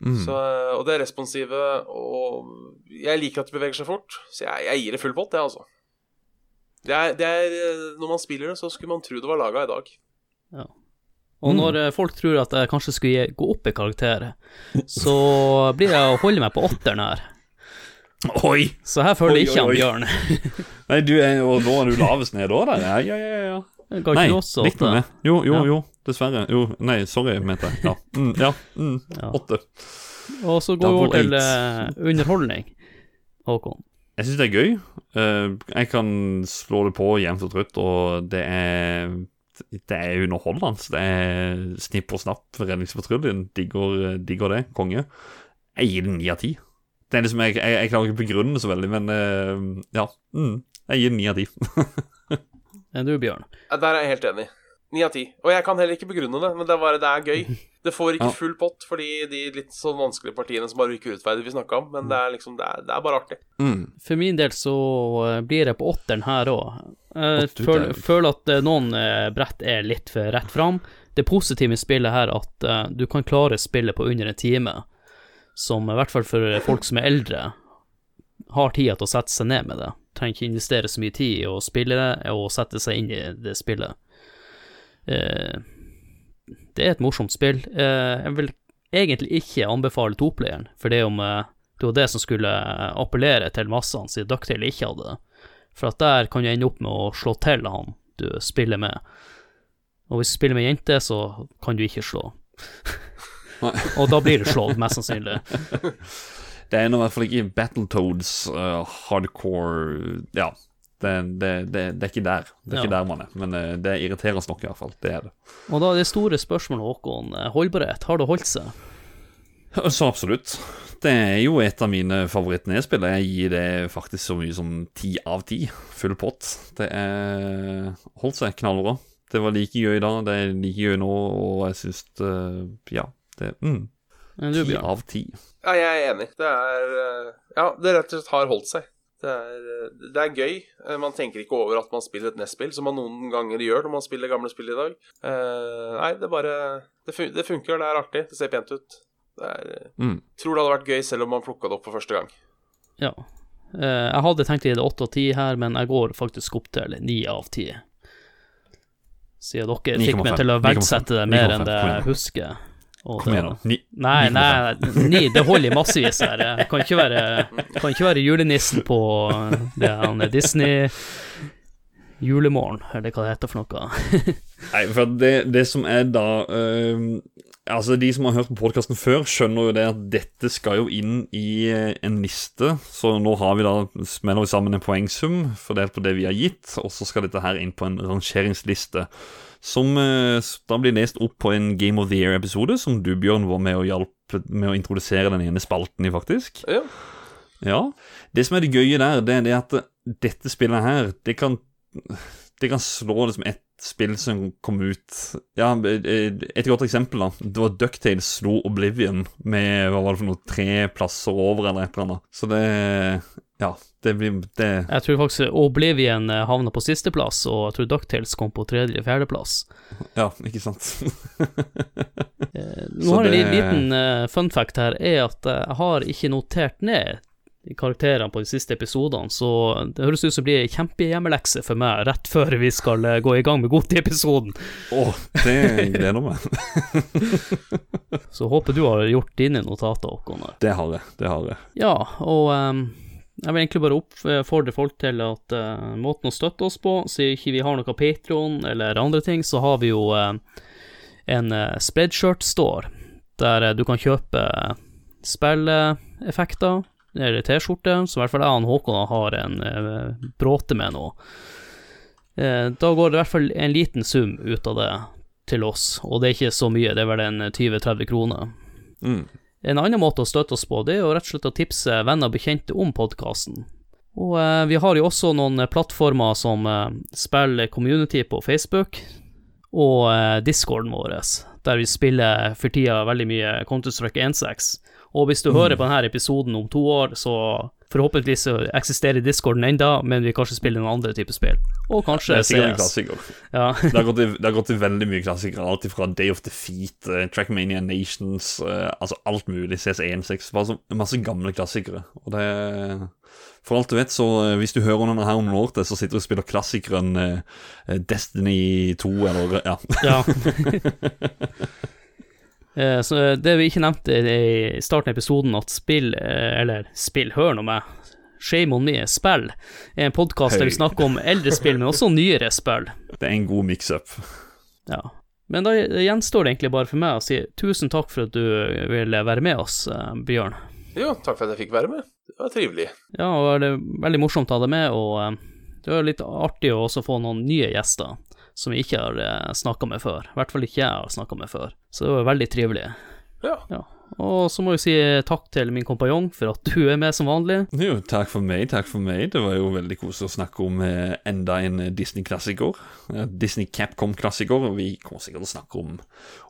Mm. Så, og det er responsive, og jeg liker at det beveger seg fort, så jeg, jeg gir det full pott, jeg, altså. Det er, det er, når man spiller det, så skulle man tro det var laga i dag. Og når mm. folk tror at jeg kanskje skulle gå opp i karakter, så blir jeg å holde meg på åtteren her. Oi! Så her føler jeg ikke han. Bjørn. Nei, du er, og nå er du lavest ned da. Ja, ja, ja, ja. Ga Nei, også likte med. Jo, jo, Ja. jo. Dessverre. Jo, nei, sorry, mente jeg. Ja. Mm, ja. Mm, Ja. Åtte. Og så går vi til eh, underholdning. Håkon. Jeg syns det er gøy. Eh, jeg kan slå det på jevnt og trutt, og det er Det er underholdende. Det er snipp og snapp. Redningspatruljen digger, digger det. Konge. Jeg gir den ni av ti. Det er liksom, jeg, jeg, jeg klarer ikke å begrunne det så veldig, men eh, ja. Mm, jeg gir den ni av ti. Du, Bjørn? Der er jeg helt enig. Ni av ti. Og jeg kan heller ikke begrunne det, men det er bare det er gøy. Det får ikke Ja. full pott for de litt sånn vanskelige partiene som bare virker urettferdig vi snakka om, men det er liksom Det er, det er bare artig. Mm. For min del så eh, blir jeg på åtteren her òg. Er- føler at eh, noen eh, brett er litt for rett fram. Det positive med spillet her er at du kan klare spillet på under en time, som i hvert fall for folk som er eldre, har tida til å sette seg ned med det. Trenger ikke investere så mye tid i å spille det, og sette seg inn i det spillet. Det er et morsomt spill. Jeg vil egentlig ikke anbefale toplayeren, for det om det var det som skulle appellere til massene, siden Ducktail ikke hadde det. For at der kan du ende opp med å slå til han du spiller med. Og hvis du spiller med jente, så kan du ikke slå. Og da blir du slått, mest sannsynlig. Det er nå i hvert fall ikke Battletoads uh, hardcore Ja, det, det, det, det er ikke der. Det er Ja. ikke der man er. Men uh, det irriteres nok, i hvert fall. Det er det. Og da er det store spørsmålet, Håkon, holdbarhet, har det holdt seg? Så absolutt. Det er jo et av mine favoritt-nedspill. Jeg gir det faktisk så mye som ti av ti. Full pott. Det er holdt seg knallbra. Det var like gøy da, det er like gøy nå, og jeg syns Ja, det mm, Ti av ti. Ja, jeg er enig. Det er eh, Ja, det rett og slett har holdt seg. Det er, eh, det er gøy. Eh, Man tenker ikke over at man spiller et NES-spill, som man noen ganger gjør når man spiller gamle spill i dag. Uh, nei, det bare det, fun det funker, det er artig, det ser pent ut. Det er eh, Mm. Tror det hadde vært gøy selv om man plukka det opp for første gang. Ja. Eh, jeg hadde tenkt å gi det åtte av ti her, men jeg går faktisk opp til ni av ti. Siden dere fikk 9,5. meg til å verdsette det mer enn det jeg husker. Og Kom igjen, da. Ni, Nei, nei, ni, det holder i massevis her. Jeg kan ikke være, kan ikke være julenissen på det han er Disney julemorgen, eller hva det heter for noe. Nei, for det, det som er da Altså, de som har hørt på podkasten før, skjønner jo det at dette skal jo inn i eh, en liste. Så nå har vi da smeller vi sammen en poengsum fordelt på det vi har gitt, og så skal dette her inn på en rangeringsliste. Som eh, da blir lest opp på en Game of the Year-episode, som du, Bjørn, var med og hjalp med å introdusere den ene spalten i, faktisk. Ja. Ja. Det som er det gøye der, det er det at dette spillet her, det kan Det kan slå det som ett spill som kom ut Ja, et godt eksempel, da. Det var Ducktales slo Oblivion med hva var det for noe, tre plasser over, eller et eller annet. Så det Ja, det blir det Jeg tror faktisk Oblivion eh, havna på sisteplass, og jeg tror Ducktales kom på tredje-fjerdeplass. Ja, ikke sant? Eh, Nå har jeg en liten eh, fun fact her, er at jeg har ikke notert ned karakterene på de siste episodene, så det høres ut som det blir kjempehjemmelekse for meg rett før vi skal eh, gå i gang med Godti-episoden. Å, det gleder meg. Så håper du har gjort dine notater, Håkon. Det har jeg. Det har jeg. Ja, og um, jeg vil egentlig bare oppfordre folk til at uh, måten å støtte oss på, siden ikke vi har noe Patron eller andre ting, så har vi jo uh, en uh, spreadshirt-store, der du kan kjøpe spilleffekter, eller T-skjorte, så i hvert fall jeg og Håkon har en eh, bråte med nå. Eh, da går det i hvert fall en liten sum ut av det til oss, og det er ikke så mye, det er vel en 20-30 kroner. Mm. En annen måte å støtte oss på, det er jo rett og slett å tipse venner og bekjente om podkasten. Og eh, vi har jo også noen eh, plattformer som eh, spiller community på Facebook, og eh, discorden vår, der vi spiller for tida veldig mye Counter-Strike 1.6. Og hvis du hører på denne episoden om to år, så Forhåpentligvis så eksisterer Discorden enda, men vi kanskje spiller noen andre typer spill. Og kanskje Det er sikkert en CS. klassiker. Ja. Det har gått i, det har gått i veldig mye klassikere. Alt fra Day of Defeat, uh, Trackmania Nations, uh, altså alt mulig. CS16. Bare masse gamle klassikere. Og det For alt du vet, så eh, hvis du hører noen her om noen år til, så sitter du og spiller klassikeren Destiny 2, eller Ja. ja. Eh, Så det vi ikke nevnte i starten av episoden, at spill, eh, eller spill, hør nå meg, Shame on me, spill, er en podkast der vi snakker om eldre spill, men også nyere spill. Det er en god mix-up. Ja. Men da gjenstår det egentlig bare for meg å si tusen takk for at du ville være med oss, eh, Bjørn. Jo, takk for at jeg fikk være med. Det var trivelig. Ja, og det er veldig morsomt å ha deg med, og det var litt artig å også få noen nye gjester som vi ikke har snakka med før. I hvert fall ikke jeg har snakka med før. Så det var veldig trivelig. Ja. Ja. Og så må jeg si takk til min kompanjong for at du er med som vanlig. Jo, takk for meg, takk for meg. Det var jo veldig koselig å snakke om eh, enda en eh, Disney-klassiker. Eh, Disney Capcom-klassiker. Og vi kommer sikkert til å snakke om,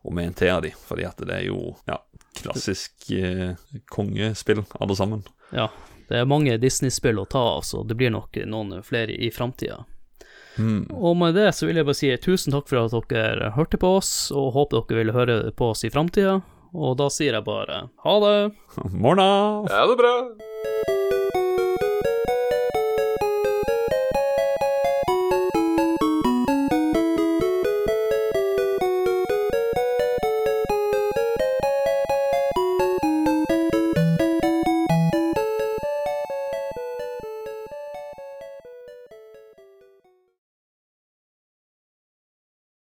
om en til av de, fordi at det er jo ja, klassisk eh, kongespill, alle sammen. Ja, det er mange Disney-spill å ta av, så det blir nok noen flere i framtida. Mm. Og med det så vil jeg bare si tusen takk for at dere hørte på oss, og håper dere vil høre på oss i framtida. Og da sier jeg bare ha det. Morna! Ja, det bra.